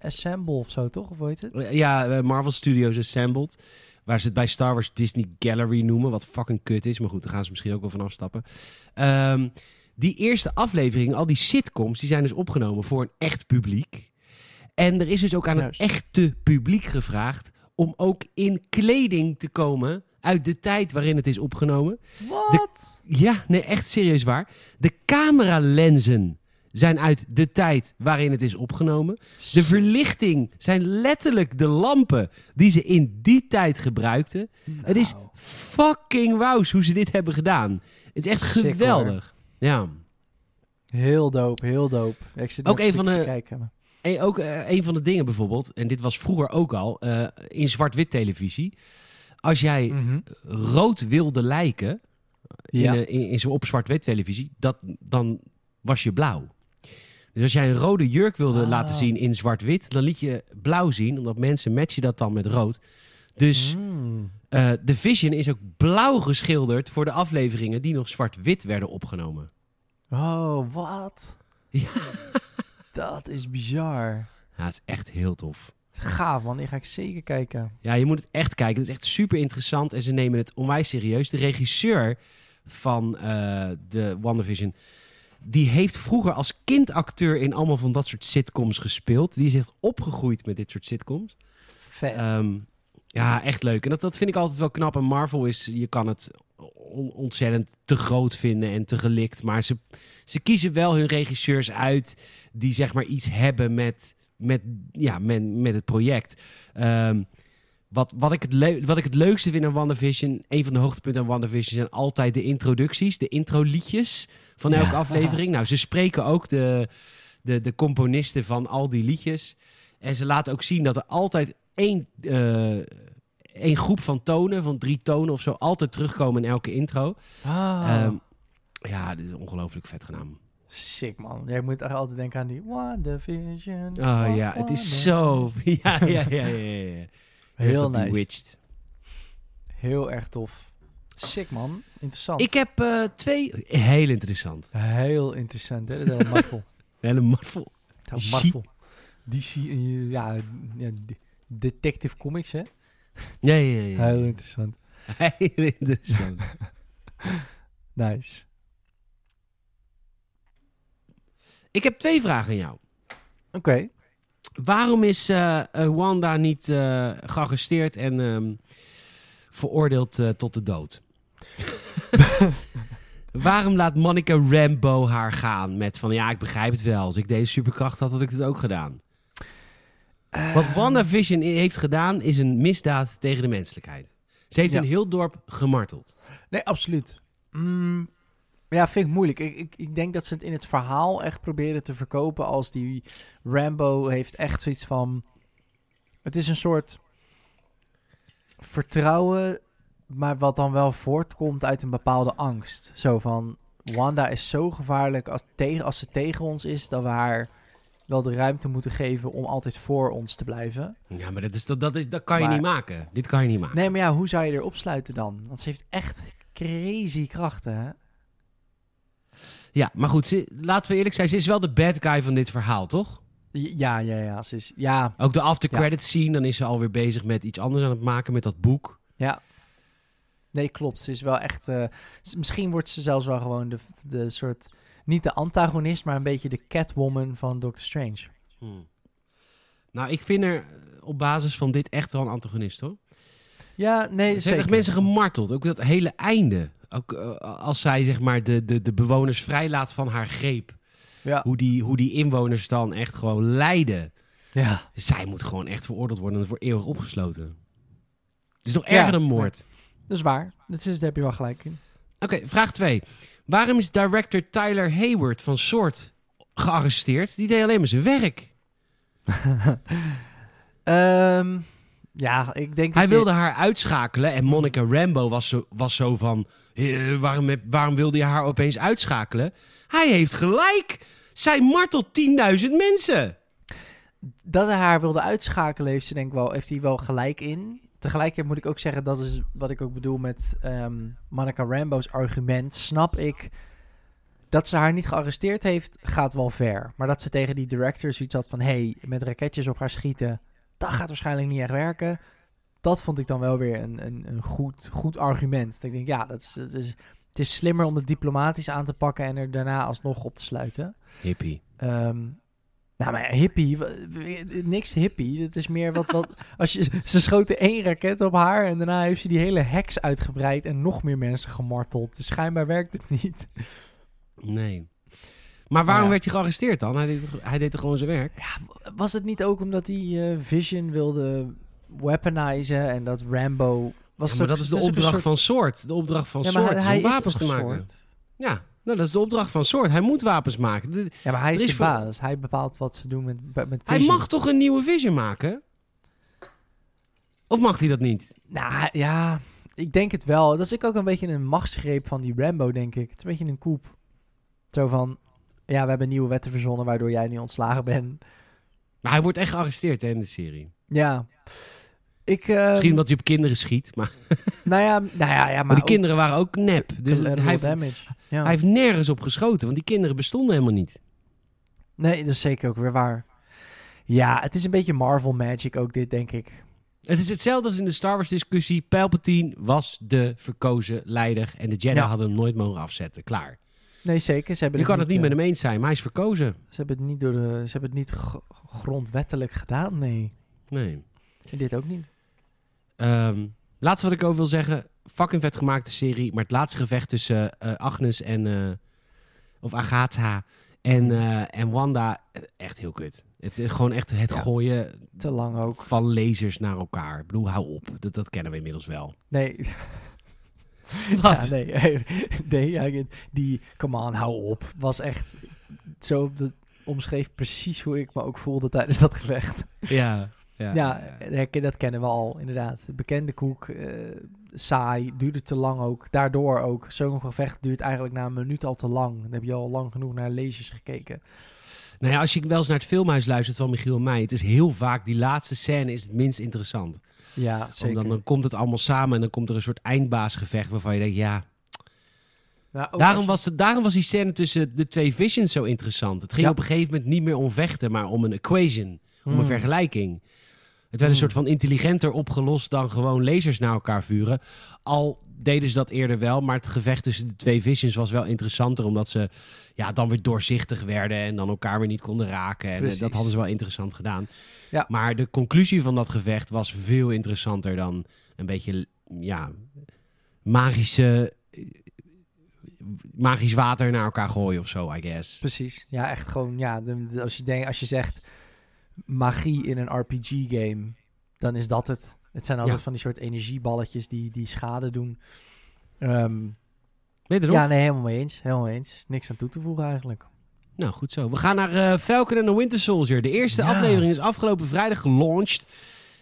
Assemble of zo, toch? Of hoe heet het? Ja, eh, Marvel Studios Assembled. Waar ze het bij Star Wars Disney Gallery noemen. Wat fucking kut is. Maar goed, daar gaan ze misschien ook wel van afstappen. Ehm, die eerste aflevering, al die sitcoms, die zijn dus opgenomen voor een echt publiek. En er is dus ook aan Juist. het echte publiek gevraagd om ook in kleding te komen uit de tijd waarin het is opgenomen. Wat? Ja, nee, echt serieus waar. De cameralenzen zijn uit de tijd waarin het is opgenomen. De verlichting zijn letterlijk de lampen die ze in die tijd gebruikte. Het is fucking wauws hoe ze dit hebben gedaan. Het is echt Sick, geweldig. Ja. Heel dope, heel dope. Ik zit Ook even een van te de- kijken. En ook eh, een van de dingen bijvoorbeeld, en dit was vroeger ook al, eh, in zwart-wit televisie. Als jij Mhm. rood wilde lijken Ja. in, eh, in, in zo op zwart-wit televisie, dat, dan was je blauw. Dus als jij een rode jurk wilde Ah. laten zien in zwart-wit, dan liet je blauw zien, omdat mensen matchen dat dan met rood. Dus Mm. eh The Vision is ook blauw geschilderd voor de afleveringen die nog zwart-wit werden opgenomen. Oh, wat? Ja. [laughs] Dat is bizar. Ja, dat is echt heel tof. Gaaf man, die ga ik zeker kijken. Ja, je moet het echt kijken. Het is echt super interessant en ze nemen het onwijs serieus. De regisseur van eh, de WandaVision, die heeft vroeger als kindacteur in allemaal van dat soort sitcoms gespeeld. Die is echt opgegroeid met dit soort sitcoms. Vet. Ehm, ja, echt leuk. En dat, dat vind ik altijd wel knap. En Marvel is, je kan het on- ontzettend te groot vinden en te gelikt. Maar ze, ze kiezen wel hun regisseurs uit die zeg maar iets hebben met, met, ja, met, met het project. Ehm, wat, wat, ik het wat ik het leukste vind aan WandaVision, een van de hoogtepunten aan WandaVision zijn altijd de introducties, de intro-liedjes van elke Ja. aflevering. Nou, ze spreken ook de, de, de componisten van al die liedjes. En ze laten ook zien dat er altijd één, eh, één groep van tonen, van drie tonen of zo, altijd terugkomen in elke intro. ah, Ehm, ja, dit is ongelooflijk vet gedaan. sick man. Jij moet echt altijd denken aan die WandaVision. Oh ja, het is zo... [laughs] Ja, ja, ja. ja, ja. Heel nice. Bewitched. Heel erg tof. Sick man, interessant. Ik heb eh, twee... Heel interessant. Heel interessant hè, dat is Marvel. [laughs] Hele marvel. Dat. Marvel. DC, ja, ja, de- detective comics hè. Ja, ja, ja. Heel interessant. Heel interessant. [laughs] Nice. Ik heb twee vragen aan jou. Oké. Waarom is eh, Wanda niet eh, gearresteerd en ehm, veroordeeld tot de dood? [laughs] Waarom laat Monica Rambo haar gaan met van ja, ik begrijp het wel. Als ik deze superkracht had, had ik het ook gedaan. Wat Ehm, WandaVision heeft gedaan is een misdaad tegen de menselijkheid. Ze heeft Ja. een heel dorp gemarteld. Nee, absoluut. Mm, ja, vind ik moeilijk. Ik, ik, ik denk dat ze het in het verhaal echt proberen te verkopen als die Rambo heeft echt zoiets van... Het is een soort vertrouwen, maar wat dan wel voortkomt uit een bepaalde angst. Zo van, Wanda is zo gevaarlijk als, tegen, als ze tegen ons is, dat we haar wel de ruimte moeten geven om altijd voor ons te blijven. Ja, maar dat, is, dat, dat, is, dat kan je niet maken. Dit kan je niet maken. Nee, maar ja, hoe zou je er opsluiten dan? Want ze heeft echt crazy krachten, hè? Ja, maar goed, ze, laten we eerlijk zijn. Ze is wel de bad guy van dit verhaal, toch? Ja, ja, ja. Ze is, ja, Ook de after Ja. credits scene, dan is ze alweer bezig met iets anders aan het maken met dat boek. ja. Nee, klopt. Ze is wel echt... eh, misschien wordt ze zelfs wel gewoon de, de soort... Niet de antagonist, maar een beetje de Catwoman van Doctor Strange. Hmm. Nou, ik vind er eh, op basis van dit echt wel een antagonist, hoor. Ja, nee, Ze heeft zeker. echt mensen gemarteld. Ook dat hele einde. Ook eh, als zij zeg maar de, de, de bewoners vrijlaat van haar greep. Ja. Hoe die, hoe die inwoners dan echt gewoon lijden. ja. Zij moet gewoon echt veroordeeld worden en voor eeuwig opgesloten. Het is nog Ja. erger dan moord. Dat is waar. Dat is, daar heb je wel gelijk in. Oké, vraag 2. Waarom is director Tyler Hayward van Soort gearresteerd? Die deed alleen maar zijn werk. [laughs] Ehm, ja, ik denk Hij je- wilde haar uitschakelen en Monica Rambo was zo, was zo van... "Eh, waarom, waarom wilde je haar opeens uitschakelen? Hij heeft gelijk! Zij martelt 10.000 mensen! dat hij haar wilde uitschakelen, heeft, ze denk wel, heeft hij wel gelijk in. Tegelijkertijd moet ik ook zeggen, dat is wat ik ook bedoel met ehm Monica Rambo's argument. Snap ik dat ze haar niet gearresteerd heeft, gaat wel ver. Maar dat ze tegen die director zoiets had van: hey, met raketjes op haar schieten, dat gaat waarschijnlijk niet echt werken. Dat vond ik dan wel weer een, een, een goed, goed argument. Dat ik denk, ja, dat is, dat is, het is slimmer om het diplomatisch aan te pakken en er daarna alsnog op te sluiten. Hippie. Ehm, nou, maar hippie, niks hippie. Het is meer wat, wat [laughs] als je, ze schoten één raket op haar en daarna heeft ze die hele heks uitgebreid en nog meer mensen gemarteld. Dus schijnbaar werkt het niet. Nee. Maar waarom ja. werd hij gearresteerd dan? Hij deed, hij deed toch gewoon zijn werk? Was het niet ook omdat hij eh, Vision wilde weaponizen en dat Rambo... Was Ja, maar dat is de opdracht soort- van Sword. De opdracht van hij om wapens te maken. soort? Ja, nou, dat is de opdracht van Sword. Hij moet wapens maken. De- Ja, maar hij is, is de baas. Hij bepaalt wat ze doen met, met hij Vision. mag toch een nieuwe Vision maken? Of mag hij dat niet? Nou ja, ik denk het wel. Dat is ook een beetje een machtsgreep van die Rambo, denk ik. Het is een beetje een koep. Zo van, ja, we hebben nieuwe wetten verzonnen waardoor jij nu ontslagen bent. Maar hij wordt echt gearresteerd hè, in de serie. Ja. Ik, eh, Misschien omdat hij op kinderen schiet. Maar, Nou ja, nou ja, ja maar, maar die ook kinderen waren ook nep. Dus hij heeft, damage. Ja. hij heeft nergens op geschoten. Want die kinderen bestonden helemaal niet. Nee, dat is zeker ook weer waar. Ja, het is een beetje Marvel Magic ook dit, denk ik. Het is hetzelfde als in de Star Wars discussie. Palpatine was de verkozen leider. En de Jedi Ja. hadden hem nooit mogen afzetten. Klaar. Nee, zeker. Ze hebben Je kan het niet met eh, hem eens zijn, maar hij is verkozen. Ze hebben het niet, door de, ze hebben het niet gr- grondwettelijk gedaan, nee. Nee. En dit ook niet. Ehm, laatste wat ik over wil zeggen. Fucking vet gemaakte serie. Maar het laatste gevecht tussen eh, Agnes en... eh, of Agatha en, eh, en Wanda. Echt heel kut. Het is gewoon echt het Ja. gooien Te lang ook. van lasers naar elkaar. Ik bedoel, hou op. Dat, dat kennen we inmiddels wel. Nee. [laughs] Wat? [laughs] Ja, nee. die, come on, hou op. Was echt zo, dat omschreef precies hoe ik me ook voelde tijdens dat gevecht. Ja. Ja. Dat kennen we al, inderdaad. Bekende koek, eh, saai, duurde te lang ook. Daardoor ook. Zo'n gevecht duurt eigenlijk na een minuut al te lang. Dan heb je al lang genoeg naar lasers gekeken. Nou ja, als je wel eens naar het filmhuis luistert van Michiel en mij. Het is heel vaak, die laatste scène is het minst interessant. Ja, zeker. Omdat dan komt het allemaal samen en dan komt er een soort eindbaasgevecht waarvan je denkt, ja... Nou, Daarom als- was, het, daarom was die scène tussen de twee visions zo interessant. Het ging Ja. op een gegeven moment niet meer om vechten, maar om een equation. Om een Hmm. vergelijking. Het werd een Hmm. soort van intelligenter opgelost dan gewoon lasers naar elkaar vuren. Al deden ze dat eerder wel, maar het gevecht tussen de twee visions was wel interessanter. Omdat ze ja, dan weer doorzichtig werden en dan elkaar weer niet konden raken. En eh, Precies. dat hadden ze wel interessant gedaan. Ja. Maar de conclusie van dat gevecht was veel interessanter dan een beetje ja, magische... Magisch water naar elkaar gooien of zo, I guess. Precies. Ja, echt gewoon, ja, de- de- als, je denkt, als je zegt magie in een RPG-game, dan is dat het. Het zijn altijd Ja. van die soort energieballetjes die, die schade doen. Weet je nog? ja, nee, helemaal mee eens. Helemaal mee eens. Niks aan toe te voegen eigenlijk. Nou, goed zo. We gaan naar eh, Falcon and the Winter Soldier. De eerste Ja. aflevering is afgelopen vrijdag gelaunched.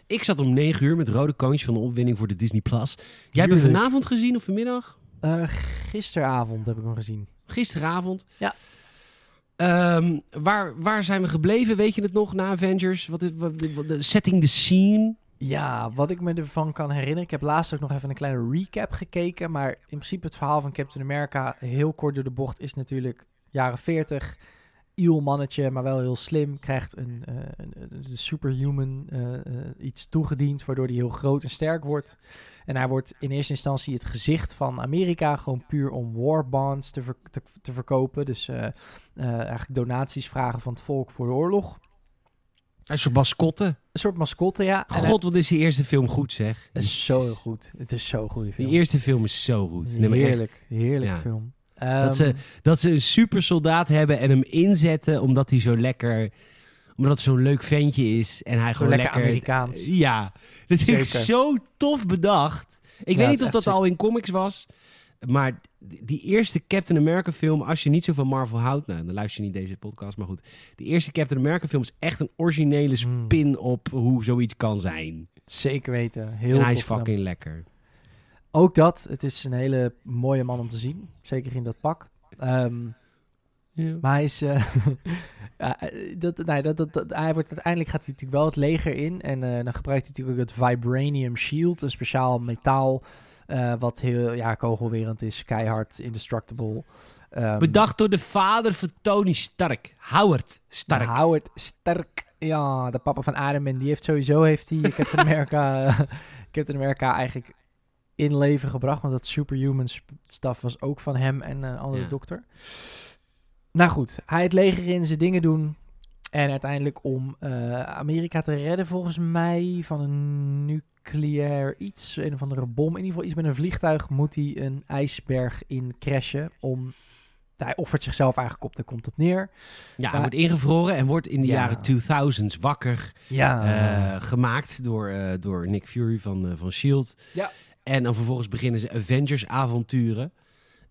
Ik zat om 9 uur met rode koontje van de opwinning voor de Disney+. Plus. Jij hebt hem vanavond gezien of vanmiddag? Eh, gisteravond heb ik hem gezien. Gisteravond. Ja. Ehm, waar, waar zijn we gebleven? Weet je het nog na Avengers? Wat is, de setting the scene? Ja, wat ik me ervan kan herinneren. Ik heb laatst ook nog even een kleine recap gekeken. Maar in principe het verhaal van Captain America, heel kort door de bocht, is natuurlijk jaren 40. Iel mannetje, maar wel heel slim. Krijgt een, eh, een, een superhuman eh, eh, iets toegediend, waardoor hij heel groot en sterk wordt. En hij wordt in eerste instantie het gezicht van Amerika, gewoon puur om war bonds te, ver- te, te verkopen. Dus eigenlijk donaties vragen van het volk voor de oorlog. Een mascotte. Een soort mascotte, ja. God, wat is die eerste film goed, zeg. Het is zo goed. Het is zo'n goede film. Die eerste film is zo goed. Heerlijk, heerlijk Ja. film. Dat Ehm, ze, dat ze een supersoldaat hebben en hem inzetten omdat hij zo lekker... Omdat het zo'n leuk ventje is en hij gewoon lekker lekker... Amerikaans. Ja, dat is zo tof bedacht. Ik Ja, weet niet of dat sick. al in comics was, maar die eerste Captain America film, als je niet zo van Marvel houdt, nou, dan luister je niet deze podcast, maar goed. Die eerste Captain America film is echt een originele Hmm. spin op hoe zoiets kan zijn. Zeker weten. Heel en hij is fucking lekker. Ook dat. Het is een hele mooie man om te zien. Zeker in dat pak. Ehm, Ja. maar hij is... eh, [laughs] ja, eh, dat, nee, dat, dat, dat- hij wordt, uiteindelijk gaat hij natuurlijk wel het leger in. En eh, dan gebruikt hij natuurlijk ook het Vibranium Shield. Een speciaal metaal. wat heel ja, kogelwerend is. Keihard, indestructible. Ehm, Bedacht door de vader van Tony Stark, Howard Stark. Howard Stark. Ja, de papa van Iron Man. Die heeft sowieso heeft die Captain [laughs] America, [laughs] Captain America eigenlijk in leven gebracht. Want dat superhuman stuff was ook van hem en een andere Ja. dokter. Nou goed, hij het leger in, zijn dingen doen. En uiteindelijk om eh, Amerika te redden volgens mij van een nucleair iets. Een of andere bom. In ieder geval iets met een vliegtuig moet hij een ijsberg in crashen om hij offert zichzelf eigenlijk op, daar komt op neer. Ja, hij wordt ingevroren en wordt in de Ja. jaren 2000s wakker Ja, eh, gemaakt door, eh, door Nick Fury van, van S.H.I.E.L.D. Ja. En dan vervolgens beginnen ze Avengers-avonturen.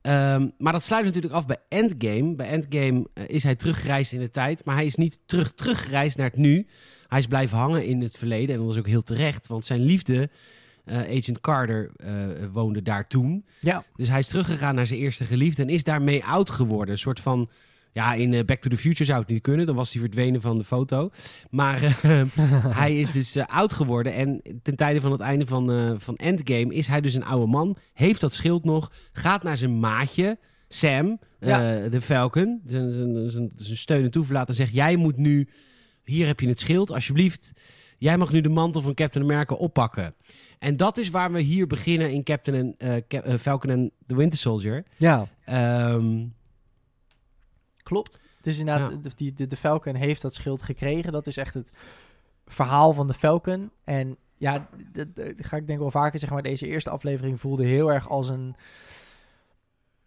Ehm, maar dat sluit natuurlijk af bij Endgame. Bij Endgame eh, is hij teruggereisd in de tijd, maar hij is niet terug teruggereisd naar het nu. Hij is blijven hangen in het verleden en dat was ook heel terecht, want zijn liefde, eh, Agent Carter, eh, woonde daar toen. ja. Dus hij is teruggegaan naar zijn eerste geliefde en is daarmee oud geworden. Een soort van, ja, in eh, Back to the Future zou het niet kunnen. Dan was hij verdwenen van de foto. Maar eh, [laughs] hij is dus eh, oud geworden. En ten tijde van het einde van, van Endgame is hij dus een oude man. Heeft dat schild nog. Gaat naar zijn maatje, Sam, de Falcon. Zijn, zijn, zijn, zijn steun en toeverlaat. En zegt, jij moet nu, hier heb je het schild, alsjeblieft. Jij mag nu de mantel van Captain America oppakken. En dat is waar we hier beginnen in Captain en, Cap- Falcon en the Winter Soldier. ja, Ehm, klopt. Dus inderdaad, Ja. de, die, de, de Falcon heeft dat schild gekregen. Dat is echt het verhaal van de Falcon. En ja, dat, ga ik denk wel vaker zeggen, maar deze eerste aflevering voelde heel erg als een,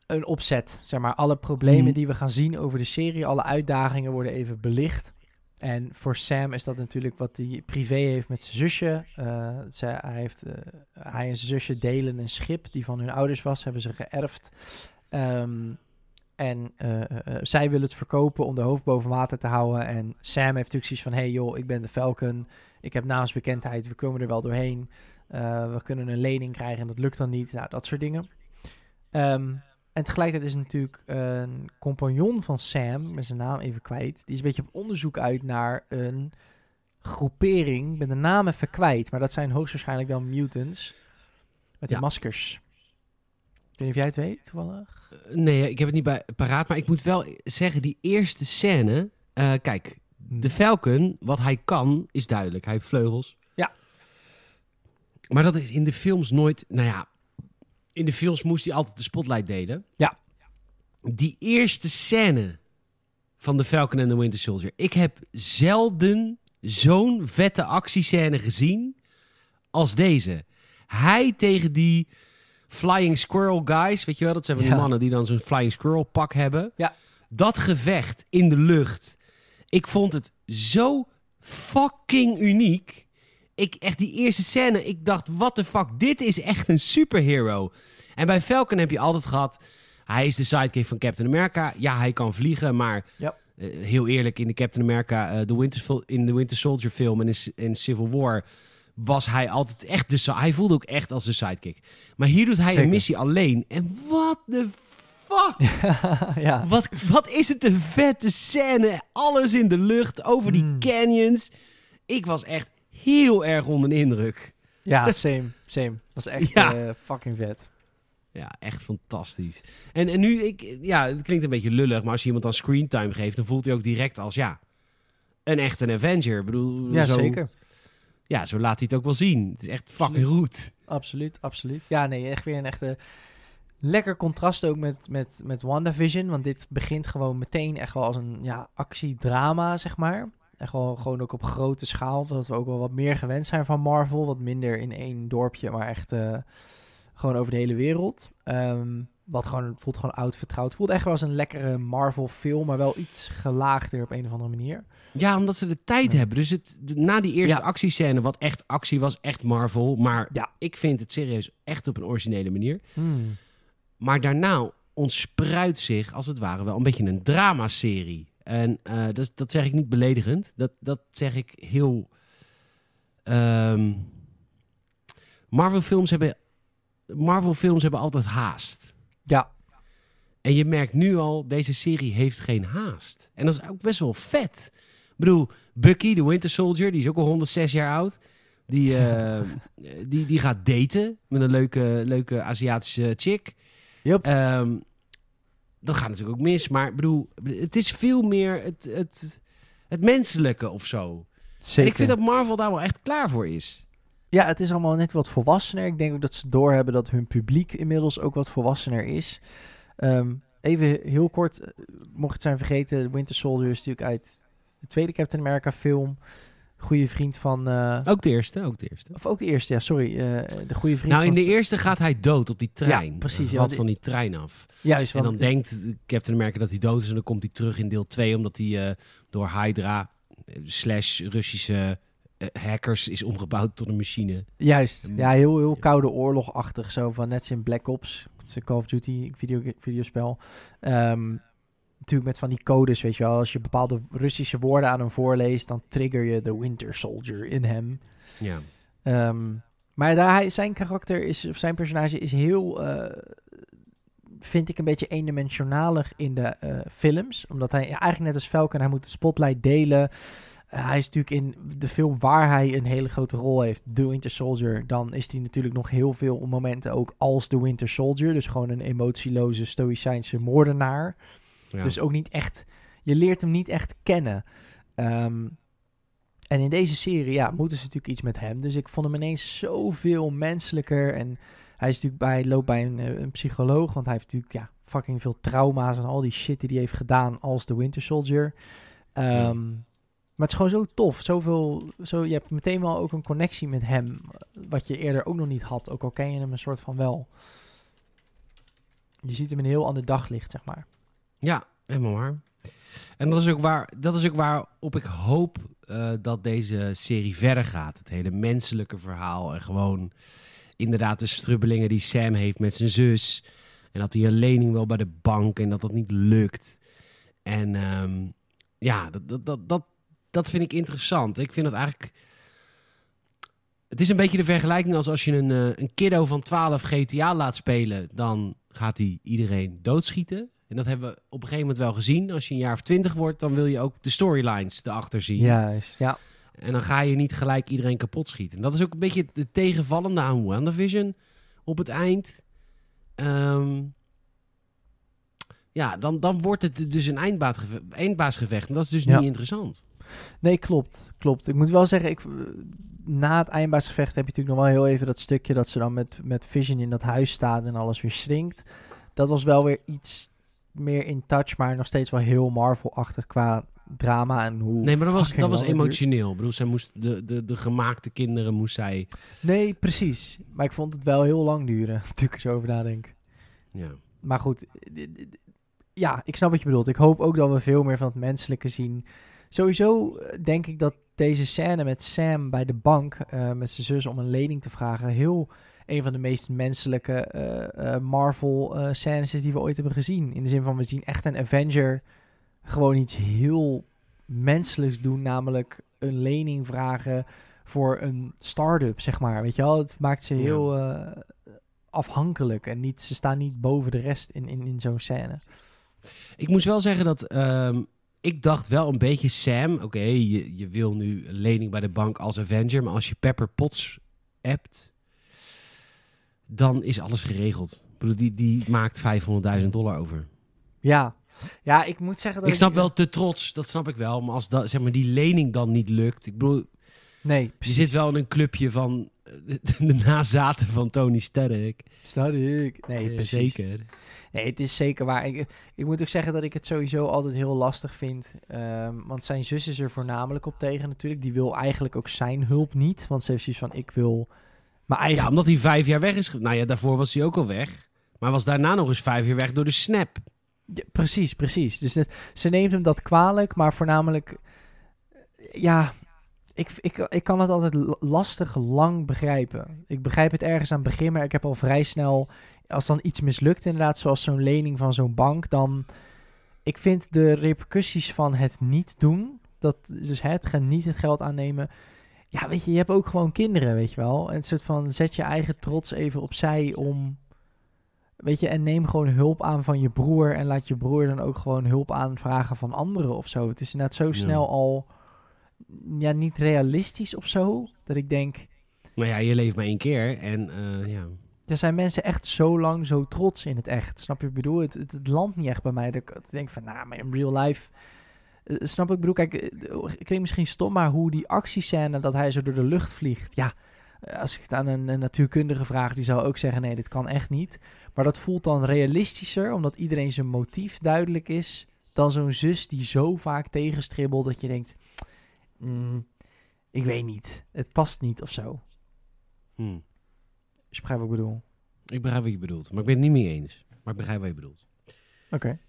een opzet. Zeg maar, alle problemen Mhm. die we gaan zien over de serie, alle uitdagingen worden even belicht. En voor Sam is dat natuurlijk wat hij privé heeft met zijn zusje. Eh, zij, hij, heeft, eh, hij en zijn zusje delen een schip die van hun ouders was, hebben ze geërfd. Ehm, en eh, eh, eh, zij willen het verkopen om de hoofd boven water te houden. En Sam heeft natuurlijk zoiets van: hey joh, ik ben de Falcon. Ik heb naamsbekendheid, we komen er wel doorheen. We kunnen een lening krijgen en dat lukt dan niet. Nou, dat soort dingen. Ehm, en tegelijkertijd is natuurlijk een compagnon van Sam, met zijn naam even kwijt. Die is een beetje op onderzoek uit naar een groepering. Ik ben de naam even kwijt, maar dat zijn hoogstwaarschijnlijk dan mutants. Met die Ja. maskers. Ik weet niet of jij het weet, toevallig. nee, ik heb het niet bij, paraat. Maar ik moet wel zeggen, die eerste scène... eh, kijk, de Falcon, wat hij kan, is duidelijk. Hij heeft vleugels. Ja. Maar dat is in de films nooit... Nou ja, in de films moest hij altijd de spotlight delen. Ja. Die eerste scène van de Falcon en the Winter Soldier. Ik heb zelden zo'n vette actiescène gezien als deze. Hij tegen die Flying Squirrel guys, weet je wel? Dat zijn van die Ja. mannen die dan zo'n Flying Squirrel pak hebben. Ja. Dat gevecht in de lucht. Ik vond het zo fucking uniek. Ik echt die eerste scène, ik dacht, what the fuck, dit is echt een superhero. En bij Falcon heb je altijd gehad, hij is de sidekick van Captain America. Ja, hij kan vliegen, maar Ja. eh, heel eerlijk, in de Captain America, eh, de Winter, in de Winter Soldier film en in Civil War was hij altijd echt de Hij voelde ook echt als de sidekick. Maar hier doet hij Zeker. een missie alleen. En what the fuck? [laughs] ja. Wat, wat is het een vette scène. Alles in de lucht, over die Mm. canyons. Ik was echt heel erg onder de indruk. ja, [laughs] same, same. Dat was echt Ja. eh, fucking vet. Ja, echt fantastisch. En, en nu, ik, ja, het klinkt een beetje lullig, maar als je iemand dan screentime geeft, dan voelt hij ook direct als, ja, een echte Avenger. Ik bedoel, Ja, zo, zeker. Ja, zo laat hij het ook wel zien. Het is echt fucking goed. Absoluut, absoluut. Ja, nee, echt weer een echte... Lekker contrast ook met, met, met WandaVision. Want dit begint gewoon meteen echt wel als een ja, actiedrama, zeg maar. Echt wel gewoon ook op grote schaal. Dat we ook wel wat meer gewend zijn van Marvel. Wat minder in één dorpje, maar echt eh, gewoon over de hele wereld. Ehm, wat gewoon, voelt gewoon oud vertrouwd. Voelt echt wel als een lekkere Marvel film, maar wel iets gelaagder op een of andere manier. Ja, omdat ze de tijd Ja. hebben. Dus het, de- na die eerste Ja. actiescène, wat echt actie was, echt Marvel. Maar Ja. ik vind het serieus echt op een originele manier. Maar daarna ontspruit zich, als het ware, wel een beetje een dramaserie. En eh, dat, dat zeg ik niet beledigend. Dat, dat zeg ik heel... ehm, Marvel films hebben... Marvel films hebben altijd haast. Ja, En je merkt nu al, deze serie heeft geen haast. En dat is ook best wel vet. Ik bedoel, Bucky, de Winter Soldier, die is ook al 106 jaar oud. Die, [laughs] eh, die, die gaat daten met een leuke, leuke Aziatische chick. Yup. Ehm, dat gaat natuurlijk ook mis. Maar ik bedoel, het is veel meer het, het, het menselijke of zo. zeker. En ik vind dat Marvel daar wel echt klaar voor is. Ja, het is allemaal net wat volwassener. Ik denk ook dat ze doorhebben dat hun publiek inmiddels ook wat volwassener is. Ehm, even heel kort, eh, mocht het zijn vergeten, Winter Soldier is natuurlijk uit de tweede Captain America film. Goede vriend van... eh, Ook de eerste, ook de eerste. of ook de eerste, ja, sorry. eh, de goede vriend Nou, in de eerste gaat hij dood op die trein. Ja, precies, Hij valt van die trein af. Juist, En dan denkt Captain America dat hij dood is en dan komt hij terug in deel 2 omdat hij door Hydra slash Russische hackers is omgebouwd tot een machine. Juist, ja, heel, heel koude oorlogachtig zo van net in Black Ops, het is een Call of Duty video, videospel. Ehm, natuurlijk met van die codes, weet je wel, als je bepaalde Russische woorden aan hem voorleest, dan trigger je de Winter Soldier in hem. Ja. Ehm, maar daar hij, zijn karakter is, of zijn personage is heel, eh, vind ik een beetje eendimensionalig in de eh, films. Omdat hij ja, eigenlijk net als Falcon, hij moet de spotlight delen. Eh, hij is natuurlijk in de film waar hij een hele grote rol heeft, The Winter Soldier. Dan is hij natuurlijk nog heel veel momenten ook als The Winter Soldier. Dus gewoon een emotieloze, stoïcijnse moordenaar. Ja. Dus ook niet echt, je leert hem niet echt kennen. Ehm, en in deze serie, ja, moeten ze natuurlijk iets met hem. Dus ik vond hem ineens zoveel menselijker. En hij is natuurlijk bij, loopt bij een, eh, een psycholoog, want hij heeft natuurlijk ja, fucking veel trauma's en al die shit die hij heeft gedaan als de Winter Soldier. Ehm, Maar het is gewoon zo tof. Zoveel, zo, je hebt meteen wel ook een connectie met hem. Wat je eerder ook nog niet had. Ook al ken je hem een soort van wel. Je ziet hem in een heel ander daglicht, zeg maar. Ja, helemaal waar. En dat is ook, waar, dat is ook waarop ik hoop eh, dat deze serie verder gaat. Het hele menselijke verhaal en gewoon inderdaad de strubbelingen die Sam heeft met zijn zus. En dat hij een lening wil bij de bank en dat dat niet lukt. En ehm, ja, dat, dat, dat, dat, dat vind ik interessant. Ik vind het eigenlijk... Het is een beetje de vergelijking als als je een, eh, een kiddo van 12 GTA laat spelen. Dan gaat hij iedereen doodschieten. En dat hebben we op een gegeven moment wel gezien. Als je een jaar of 20 wordt, dan wil je ook de storylines erachter zien. Juist, ja. En dan ga je niet gelijk iedereen kapot schieten. En dat is ook een beetje het tegenvallende aan WandaVision op het eind. Ehm, ja, dan, dan wordt het dus een eindbaasgeve- eindbaasgevecht. En dat is dus Ja. niet interessant. Nee, klopt. Klopt. Ik moet wel zeggen, ik, na het eindbaasgevecht heb je natuurlijk nog wel heel even dat stukje dat ze dan met, met Vision in dat huis staan en alles weer schrinkt. Dat was wel weer iets meer in touch, maar nog steeds wel heel Marvel-achtig qua drama en hoe. Nee, maar dat was, dat was emotioneel. Ik bedoel, zij moest de, de, de gemaakte kinderen moest zij... Nee, precies. Maar ik vond het wel heel lang duren, [laughs] toen ik er zo over nadenk. Ja. Maar goed, ja, ik snap wat je bedoelt. Ik hoop ook dat we veel meer van het menselijke zien. Sowieso eh, denk ik dat deze scène met Sam bij de bank, eh, met zijn zus om een lening te vragen, heel een van de meest menselijke eh, eh, Marvel-scènes is die we ooit hebben gezien. In de zin van, we zien echt een Avenger gewoon iets heel menselijks doen, namelijk een lening vragen voor een start-up, zeg maar. Weet je wel, het maakt ze heel afhankelijk en niet, ze staan niet boven de rest in, in, in zo'n scène. Ik moest wel zeggen dat ehm, ik dacht wel een beetje Sam. Oké, je, je wil nu een lening bij de bank als Avenger, maar als je Pepper Potts appt, dan is alles geregeld. Ik bedoel, die, die maakt 500.000 dollar over. Ja. ja, ik moet zeggen dat Ik snap wel te trots, dat snap ik wel. Maar als dat, zeg maar, die lening dan niet lukt. Ik bedoel, Nee, je precies. zit wel in een clubje van de, [laughs] de nazaten van Tony Sterk. Ik. Nee, Eh, precies. Zeker. Nee, het is zeker waar. Ik, ik moet ook zeggen dat ik het sowieso altijd heel lastig vind. Ehm, want zijn zus is er voornamelijk op tegen natuurlijk. Die wil eigenlijk ook zijn hulp niet. Want ze heeft zoiets van, ik wil mijn eigen... Ja, omdat hij vijf jaar weg is. Nou ja, daarvoor was hij ook al weg. Maar was daarna nog eens vijf jaar weg door de snap. Ja, precies, precies. Dus het- ze neemt hem dat kwalijk, maar voornamelijk... eh, Ja, ik, ik, ik kan het altijd lastig lang begrijpen. Ik begrijp het ergens aan het begin, maar ik heb al vrij snel... Als dan iets mislukt inderdaad, zoals zo'n lening van zo'n bank, dan... Ik vind de repercussies van het niet doen, dat, dus het gaan niet het geld aannemen... Ja, weet je, je hebt ook gewoon kinderen, weet je wel. En het soort van, zet je eigen trots even opzij om... Weet je, en neem gewoon hulp aan van je broer. En laat je broer dan ook gewoon hulp aanvragen van anderen of zo. Het is net zo Ja. snel al ja, niet realistisch of zo. Dat ik denk, Maar ja, je leeft maar één keer. En eh, ja. er zijn mensen echt zo lang zo trots in het echt. Snap je? wat Ik bedoel, het, het, het landt niet echt bij mij. Dat ik denk van, nou, maar in real life... eh, snap ik? Ik bedoel, kijk, eh, ik klinkt misschien stom, maar hoe die actiescène dat hij zo door de lucht vliegt. Ja, eh, als ik het aan een, een natuurkundige vraag, die zou ook zeggen, nee, dit kan echt niet. Maar dat voelt dan realistischer, omdat iedereen zijn motief duidelijk is, dan zo'n zus die zo vaak tegenstribbelt dat je denkt, mm, ik weet niet. Het past niet of zo. Hm. Je begrijpt wat ik bedoel. Ik begrijp wat je bedoelt, maar ik ben het niet mee eens. Maar ik begrijp wat je bedoelt. Oké.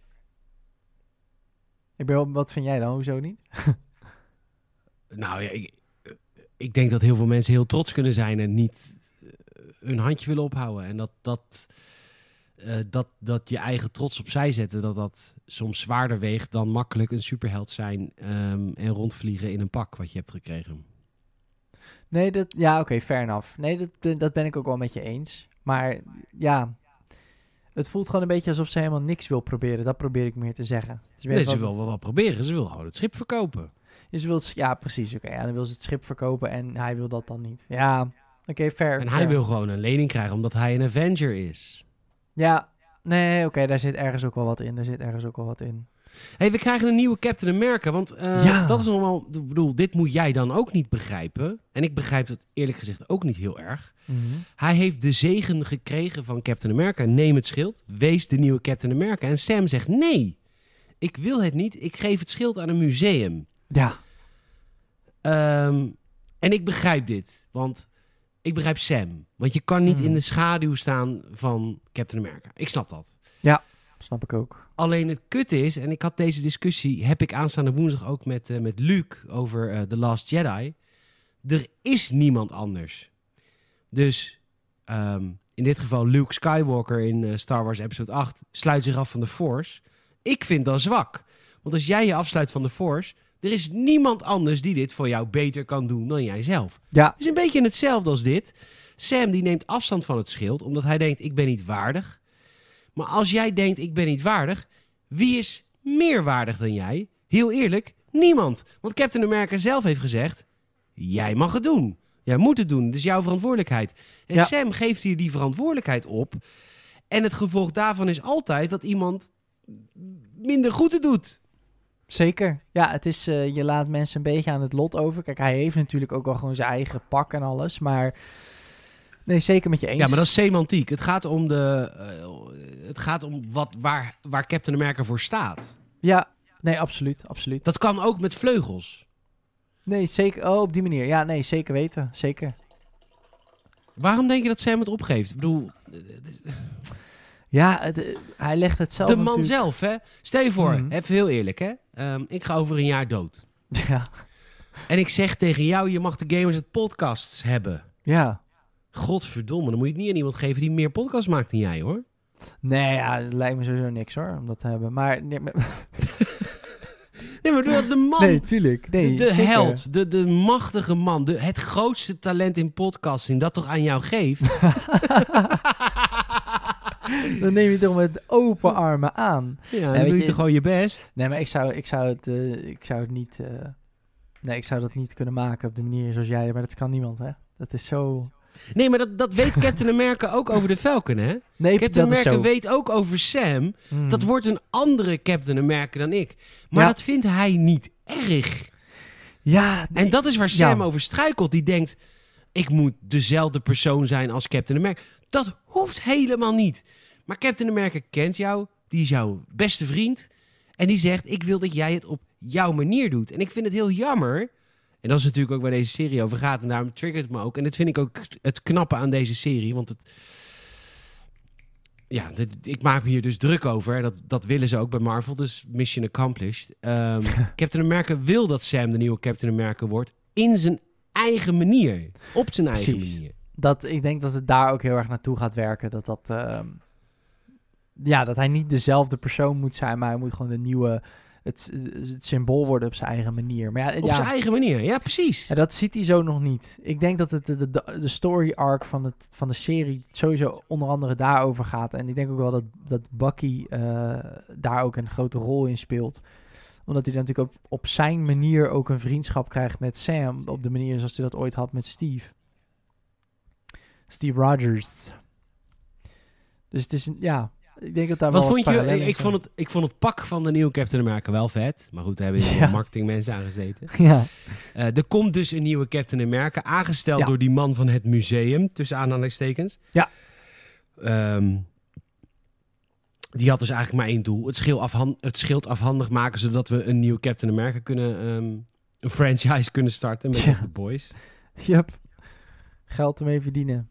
Ik ben wat vind jij dan? Hoezo niet? [laughs] Nou ja, ik, ik denk dat heel veel mensen heel trots kunnen zijn en niet eh, hun handje willen ophouden. En dat, dat, eh, dat, dat je eigen trots opzij zetten, dat dat soms zwaarder weegt dan makkelijk een superheld zijn ehm, en rondvliegen in een pak wat je hebt gekregen. Nee, dat, ja, oké, fair enough. Nee, dat, dat ben ik ook wel met je eens. Maar ja, het voelt gewoon een beetje alsof ze helemaal niks wil proberen. Dat probeer ik meer te zeggen. Dus Nee, wat- ze wil wel wat proberen, ze wil gewoon het schip verkopen. Je wil het, ja, precies. Oké, ja, dan wil ze het schip verkopen en hij wil dat dan niet. Ja, oké, fair. En hij wil gewoon een lening krijgen omdat hij een Avenger is. Ja, nee, oké, daar zit ergens ook wel wat in. Daar zit ergens ook wel wat in. hey, we krijgen een nieuwe Captain America. Want eh, Ja. dat is normaal. Ik bedoel, dit moet jij dan ook niet begrijpen. En ik begrijp het eerlijk gezegd ook niet heel erg. Hij heeft de zegen gekregen van Captain America. Neem het schild. Wees de nieuwe Captain America. En Sam zegt: Nee, ik wil het niet. Ik geef het schild aan een museum. Ja, Ehm, en ik begrijp dit. Want ik begrijp Sam. Want je kan niet Hmm. in de schaduw staan van Captain America. Ik snap dat. snap ik ook. Alleen het kutte is, en ik had deze discussie, heb ik aanstaande woensdag ook met, eh, met Luke over eh, The Last Jedi. Er is niemand anders. Dus ehm, in dit geval Luke Skywalker in eh, Star Wars Episode 8 sluit zich af van de Force. Ik vind dat zwak. Want als jij je afsluit van de Force, er is niemand anders die dit voor jou beter kan doen dan jijzelf. Ja, Het is een beetje hetzelfde als dit. Sam die neemt afstand van het schild, omdat hij denkt, ik ben niet waardig. Maar als jij denkt, ik ben niet waardig, wie is meer waardig dan jij? Heel eerlijk, niemand. Want Captain America zelf heeft gezegd, jij mag het doen. Jij moet het doen, het is jouw verantwoordelijkheid. En Ja. Sam geeft hier die verantwoordelijkheid op. En het gevolg daarvan is altijd dat iemand minder goed het doet. Zeker. Ja, het is, eh, je laat mensen een beetje aan het lot over. Kijk, hij heeft natuurlijk ook wel gewoon zijn eigen pak en alles. Maar nee, zeker met je eens. Ja, maar dat is semantiek. Het gaat om, de, eh, het gaat om wat, waar, waar Captain America voor staat. Ja, nee, absoluut, absoluut. Dat kan ook met vleugels. Nee, zeker. Oh, op die manier. Ja, nee, zeker weten. Zeker. Waarom denk je dat Sam het opgeeft? Ik bedoel, Ja, het, eh, hij legt het zelf de man natuurlijk- zelf, hè? Stel je voor, Mhm. even heel eerlijk, hè? Ehm, ik ga over een jaar dood. [laughs] Ja, En ik zeg tegen jou, je mag de Gamers het podcasts hebben. ja. Godverdomme, dan moet je het niet aan iemand geven die meer podcasts maakt dan jij, hoor. Nee, ja, het lijkt me sowieso niks hoor, om dat te hebben. Maar, nee, maar- [laughs] Nee, maar is de man. nee tuurlijk. Nee, de de held, de, de machtige man, de, het grootste talent in podcasting dat toch aan jou geeft. [laughs] [laughs] Dan neem je het toch met open armen aan. Ja, dan weet doe je toch gewoon je best. Nee, maar ik zou, ik zou, het, eh, ik zou het niet... eh, nee, ik zou dat niet kunnen maken op de manier zoals jij. Maar dat kan niemand, hè? Dat is zo... Nee, maar dat, dat weet [laughs] Captain America ook over de Falcon, hè? Nee, Captain America weet ook over Sam. Mm. Dat wordt een andere Captain America dan ik. Maar Ja. dat vindt hij niet erg. Ja, nee. En dat is waar Sam Ja. over struikelt. Die denkt, ik moet dezelfde persoon zijn als Captain America. Dat hoeft helemaal niet. Maar Captain America kent jou. Die is jouw beste vriend. En die zegt, ik wil dat jij het op jouw manier doet. En ik vind het heel jammer. En dat is natuurlijk ook waar deze serie over gaat. En daarom triggert het me ook. En dat vind ik ook het knappe aan deze serie. Want het... Ja, dit- ik maak me hier dus druk over. Dat, dat willen ze ook bij Marvel. Dus mission accomplished. Ehm, [laughs] Captain America wil dat Sam de nieuwe Captain America wordt. In zijn eigen manier. Op zijn eigen Precies. manier. Dat, ik denk dat het daar ook heel erg naartoe gaat werken. Dat dat... ehm, ja, dat hij niet dezelfde persoon moet zijn, maar hij moet gewoon de nieuwe... Het, het symbool worden op zijn eigen manier. Maar ja, Op ja, zijn eigen manier. Ja, precies. Ja, dat ziet hij zo nog niet. Ik denk dat het de, de, de story arc van, het, van de serie sowieso onder andere daarover gaat. En ik denk ook wel dat, dat Bucky eh, daar ook een grote rol in speelt. Omdat hij natuurlijk op, op zijn manier ook een vriendschap krijgt met Sam. Op de manier zoals hij dat ooit had met Steve. Steve Rogers. Dus het is een, ja, ik denk dat daar Wat wel vond je? Ik, vond het, ik vond het pak van de nieuwe Captain America wel vet. Maar goed, daar hebben [laughs] heel Ja. marketingmensen aan gezeten. [laughs] Ja, Eh, er komt dus een nieuwe Captain America. Aangesteld Ja. door die man van het museum. Tussen aanhalingstekens. Ja. Ehm, die had dus eigenlijk maar één doel. Het schild, afhan het schild afhandig maken. Zodat we een nieuwe Captain America kunnen ehm, een franchise kunnen starten met [laughs] Ja. de boys. Yup. Geld ermee verdienen.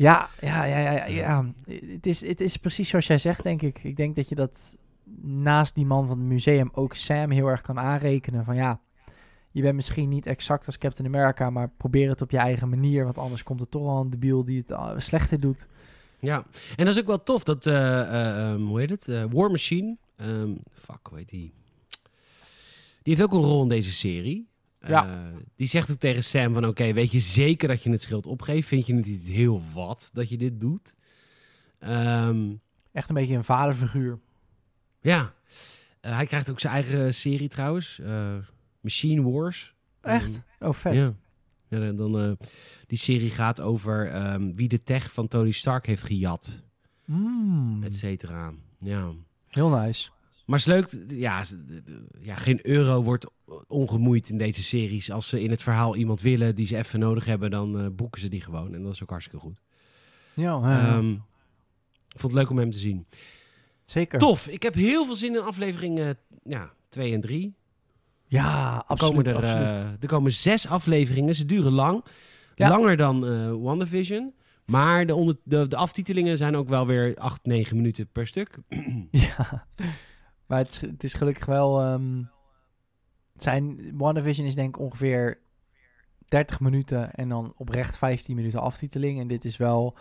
Ja, ja, ja, ja, ja. Het, is, het is precies zoals jij zegt, denk ik. Ik denk dat je dat naast die man van het museum ook Sam heel erg kan aanrekenen. Van ja, je bent misschien niet exact als Captain America, maar probeer het op je eigen manier. Want anders komt er toch wel een debiel die het uh, slechter doet. Ja, en dat is ook wel tof dat, eh, eh, ehm, hoe heet het? Eh, War Machine. ehm, fuck, hoe heet die? Die heeft ook een rol in deze serie. Ja. Eh, die zegt ook tegen Sam van, oké, weet je zeker dat je het schild opgeeft? Vind je het niet heel wat dat je dit doet? Ehm, Echt een beetje een vaderfiguur. ja, Eh, hij krijgt ook zijn eigen serie trouwens. eh, Machine Wars. Echt? Oh, vet. Ja. ja dan, die serie gaat over ehm, wie de tech van Tony Stark heeft gejat, Mm, et cetera. Ja. heel nice. Maar het is leuk, ja, ja, geen euro wordt ongemoeid in deze series. Als ze in het verhaal iemand willen die ze even nodig hebben, dan eh, boeken ze die gewoon. En dat is ook hartstikke goed. Ja. Ehm, ik vond het leuk om hem te zien. zeker. Tof, ik heb heel veel zin in aflevering eh, ja, 2 en 3. Ja, absoluut. komen er, absoluut. eh, er komen zes afleveringen, ze duren lang. Ja. Langer dan WandaVision. Maar de, onder, de, de aftitelingen zijn ook wel weer 8, 9 minuten per stuk. [clears throat] [clears throat] Ja, maar het, is- het is gelukkig wel. het zijn WandaVision is denk ik ongeveer 30 minuten en dan oprecht 15 minuten aftiteling. En dit is wel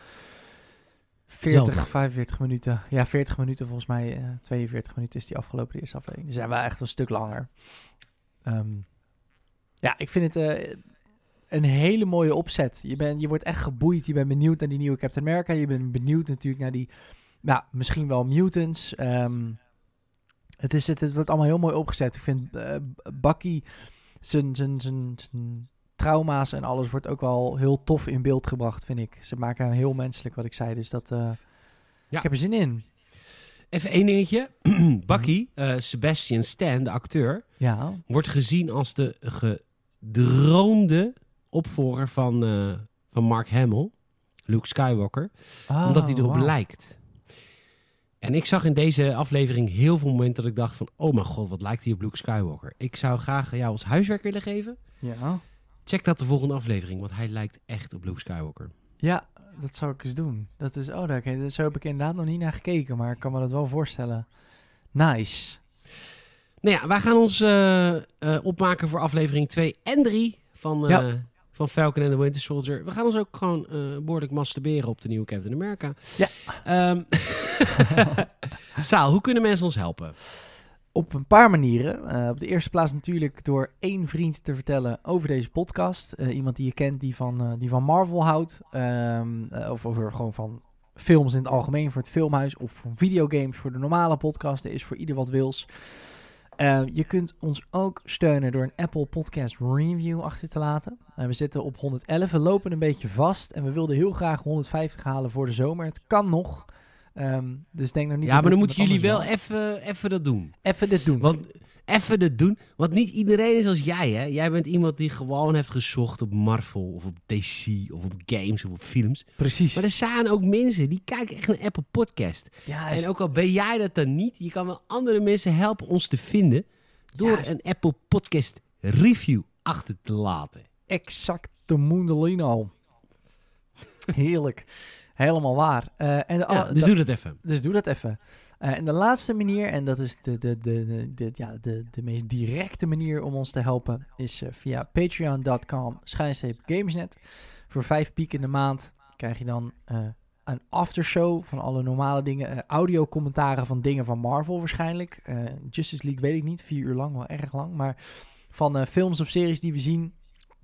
40, Zelfde. 45 minuten. Ja, 40 minuten volgens mij. eh 42 minuten is die afgelopen eerste aflevering. Die zijn wel echt wel een stuk langer. Ehm, ja, ik vind het eh, een hele mooie opzet. Je, bent je wordt echt geboeid. Je bent benieuwd naar die nieuwe Captain America. Je bent benieuwd natuurlijk naar die nou, misschien wel mutants. Ehm, het, is, het, het wordt allemaal heel mooi opgezet. Ik vind eh, Bucky, zijn, zijn, zijn, zijn trauma's en alles wordt ook wel heel tof in beeld gebracht, vind ik. Ze maken hem heel menselijk, wat ik zei. Dus dat, eh, ik heb er zin in. Even één dingetje. [clears throat] Bucky, eh, Sebastian Stan, de acteur, Ja. wordt gezien als de gedroomde opvolger van, van Mark Hamill, Luke Skywalker, omdat hij erop Oh, lijkt. En ik zag in deze aflevering heel veel momenten dat ik dacht van... oh mijn god, wat lijkt hij op Luke Skywalker. Ik zou graag jou als huiswerk willen geven. Ja. Check dat de volgende aflevering, want hij lijkt echt op Luke Skywalker. ja, dat zou ik eens doen. Dat is, oh, daar, zo heb ik inderdaad nog niet naar gekeken, maar ik kan me dat wel voorstellen. Nice. Nou ja, wij gaan ons eh, eh, opmaken voor aflevering 2 en 3 van, Ja. Van Falcon and the Winter Soldier. We gaan ons ook gewoon eh, behoorlijk masturberen op de nieuwe Captain America. Ja. Ehm, [laughs] Saal, hoe kunnen mensen ons helpen? Op een paar manieren. Eh, op de eerste plaats natuurlijk door één vriend te vertellen over deze podcast. Eh, iemand die je kent die van, die van Marvel houdt. Ehm, eh, of over gewoon van films in het algemeen voor het filmhuis. Of van videogames voor de normale podcast. Er is voor ieder wat wils. Eh, je kunt ons ook steunen door een Apple Podcast Review achter te laten. Eh, we zitten op 111, we lopen een beetje vast. En we wilden heel graag 150 halen voor de zomer. Het kan nog. Ehm, dus denk nog niet ja, dat maar dan moeten jullie wel even, even dat doen. even dit doen. Want even dat doen. Want niet iedereen is als jij, hè? Jij bent iemand die gewoon heeft gezocht op Marvel of op DC of op games of op films. Precies. Maar er zijn ook mensen die kijken echt naar Apple Podcast. Ja, En ook al ben jij dat dan niet, je kan wel andere mensen helpen ons te vinden door Juist. een Apple Podcast review achter te laten. exacte Moendelino. Heerlijk. Helemaal waar. Eh, en de, Ja, dus doe dat even. dus doe dat even. Eh, en de laatste manier, en dat is de, de, de, de, de- ja, de, de meest directe manier om ons te helpen, is eh, via patreon.com gamersnet. Voor vijf piek in de maand krijg je dan een aftershow van alle normale dingen. audio commentaren van dingen van Marvel waarschijnlijk. Justice League weet ik niet, vier uur lang, wel erg lang. Maar van films of series die we zien,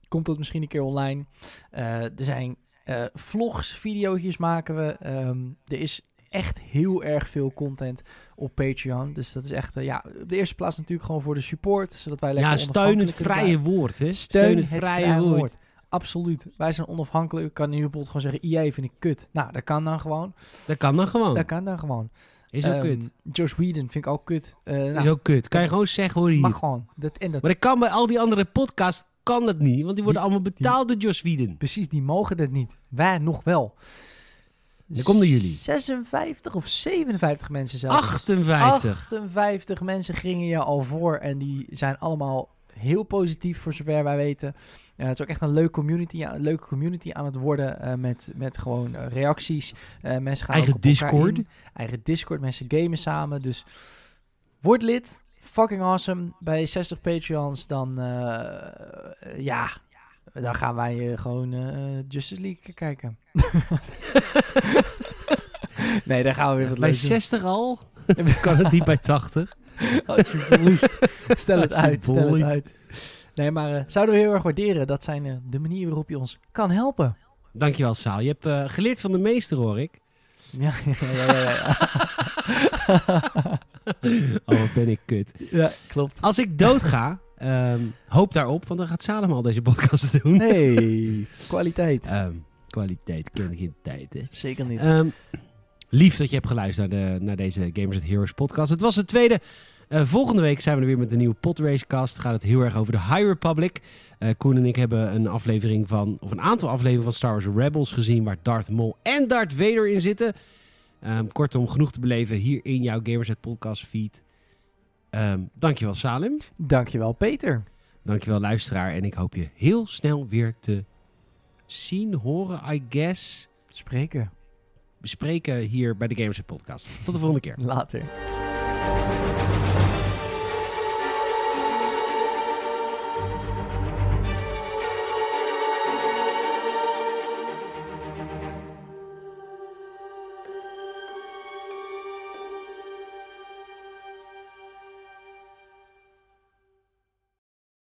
komt dat misschien een keer online. Er zijn eh, vlogs, video's maken we. Ehm, er is echt heel erg veel content op Patreon. Dus dat is echt, eh, ja, op de eerste plaats natuurlijk gewoon voor de support. Zodat wij lekker Ja, steun het vrije woord, hè? Steun het vrije woord. Absoluut. Wij zijn onafhankelijk. Ik kan nu bijvoorbeeld gewoon zeggen, EA vind ik kut. Nou, dat kan dan gewoon. Dat kan dan gewoon. Dat kan dan gewoon. Is ook Ehm, kut. Josh Whedon vind ik ook kut. Eh, nou, is ook kut. Kan je gewoon zeggen hoor hier. mag gewoon. Dat, en dat, Maar ik kan bij al die andere podcasts kan dat niet, want die worden Die- allemaal betaald door Josh Whedon. Precies, die mogen dat niet. Wij nog wel. Dan komen jullie. 56 of 57 mensen zelfs. 58. 58 mensen gingen je al voor en die zijn allemaal heel positief voor zover wij weten. Het is ook echt een leuke community, ja, een leuke community aan het worden eh, met, met gewoon eh, reacties. Eh, mensen gaan Eigen Discord. Eigen Discord, mensen gamen samen. Dus word lid. Fucking awesome. Bij 60 Patreons dan, eh, ja, dan gaan wij eh, gewoon eh, Justice League kijken. [laughs] nee, dan gaan we weer wat Bij leuks doen. 60 al? [laughs] kan het niet bij 80? [laughs] Alsjeblieft. Stel het uit, stel het uit. Nee, maar zouden we heel erg waarderen. Dat zijn de manieren waarop je ons kan helpen. Dankjewel, Saal. Je hebt geleerd van de meester, hoor ik. Ja, ja, ja, ja. ja. [laughs] Oh, wat ben ik kut. ja klopt. Als ik doodga, ehm, hoop daarop, want dan gaat Salem al deze podcast doen. Nee, [laughs] kwaliteit. Ehm, kwaliteit kent geen tijd, hè. Zeker niet. Ehm, lief dat je hebt geluisterd naar, de, naar deze Gamers at Heroes podcast. Het was de tweede. Eh, volgende week zijn we er weer met een nieuwe Podracecast. Gaat het heel erg over de High Republic. Eh Koen en ik hebben een aflevering van, of een aantal afleveringen van Star Wars Rebels gezien, waar Darth Maul en Darth Vader in zitten. Ehm, kortom, genoeg te beleven hier in jouw Gamers at podcast feed. Ehm, dankjewel Salim. Dankjewel, Peter. Dankjewel luisteraar. En ik hoop je heel snel weer te zien, horen, I guess. Spreken. Bespreken hier bij de Gamers at Podcast. Tot de volgende keer. Later.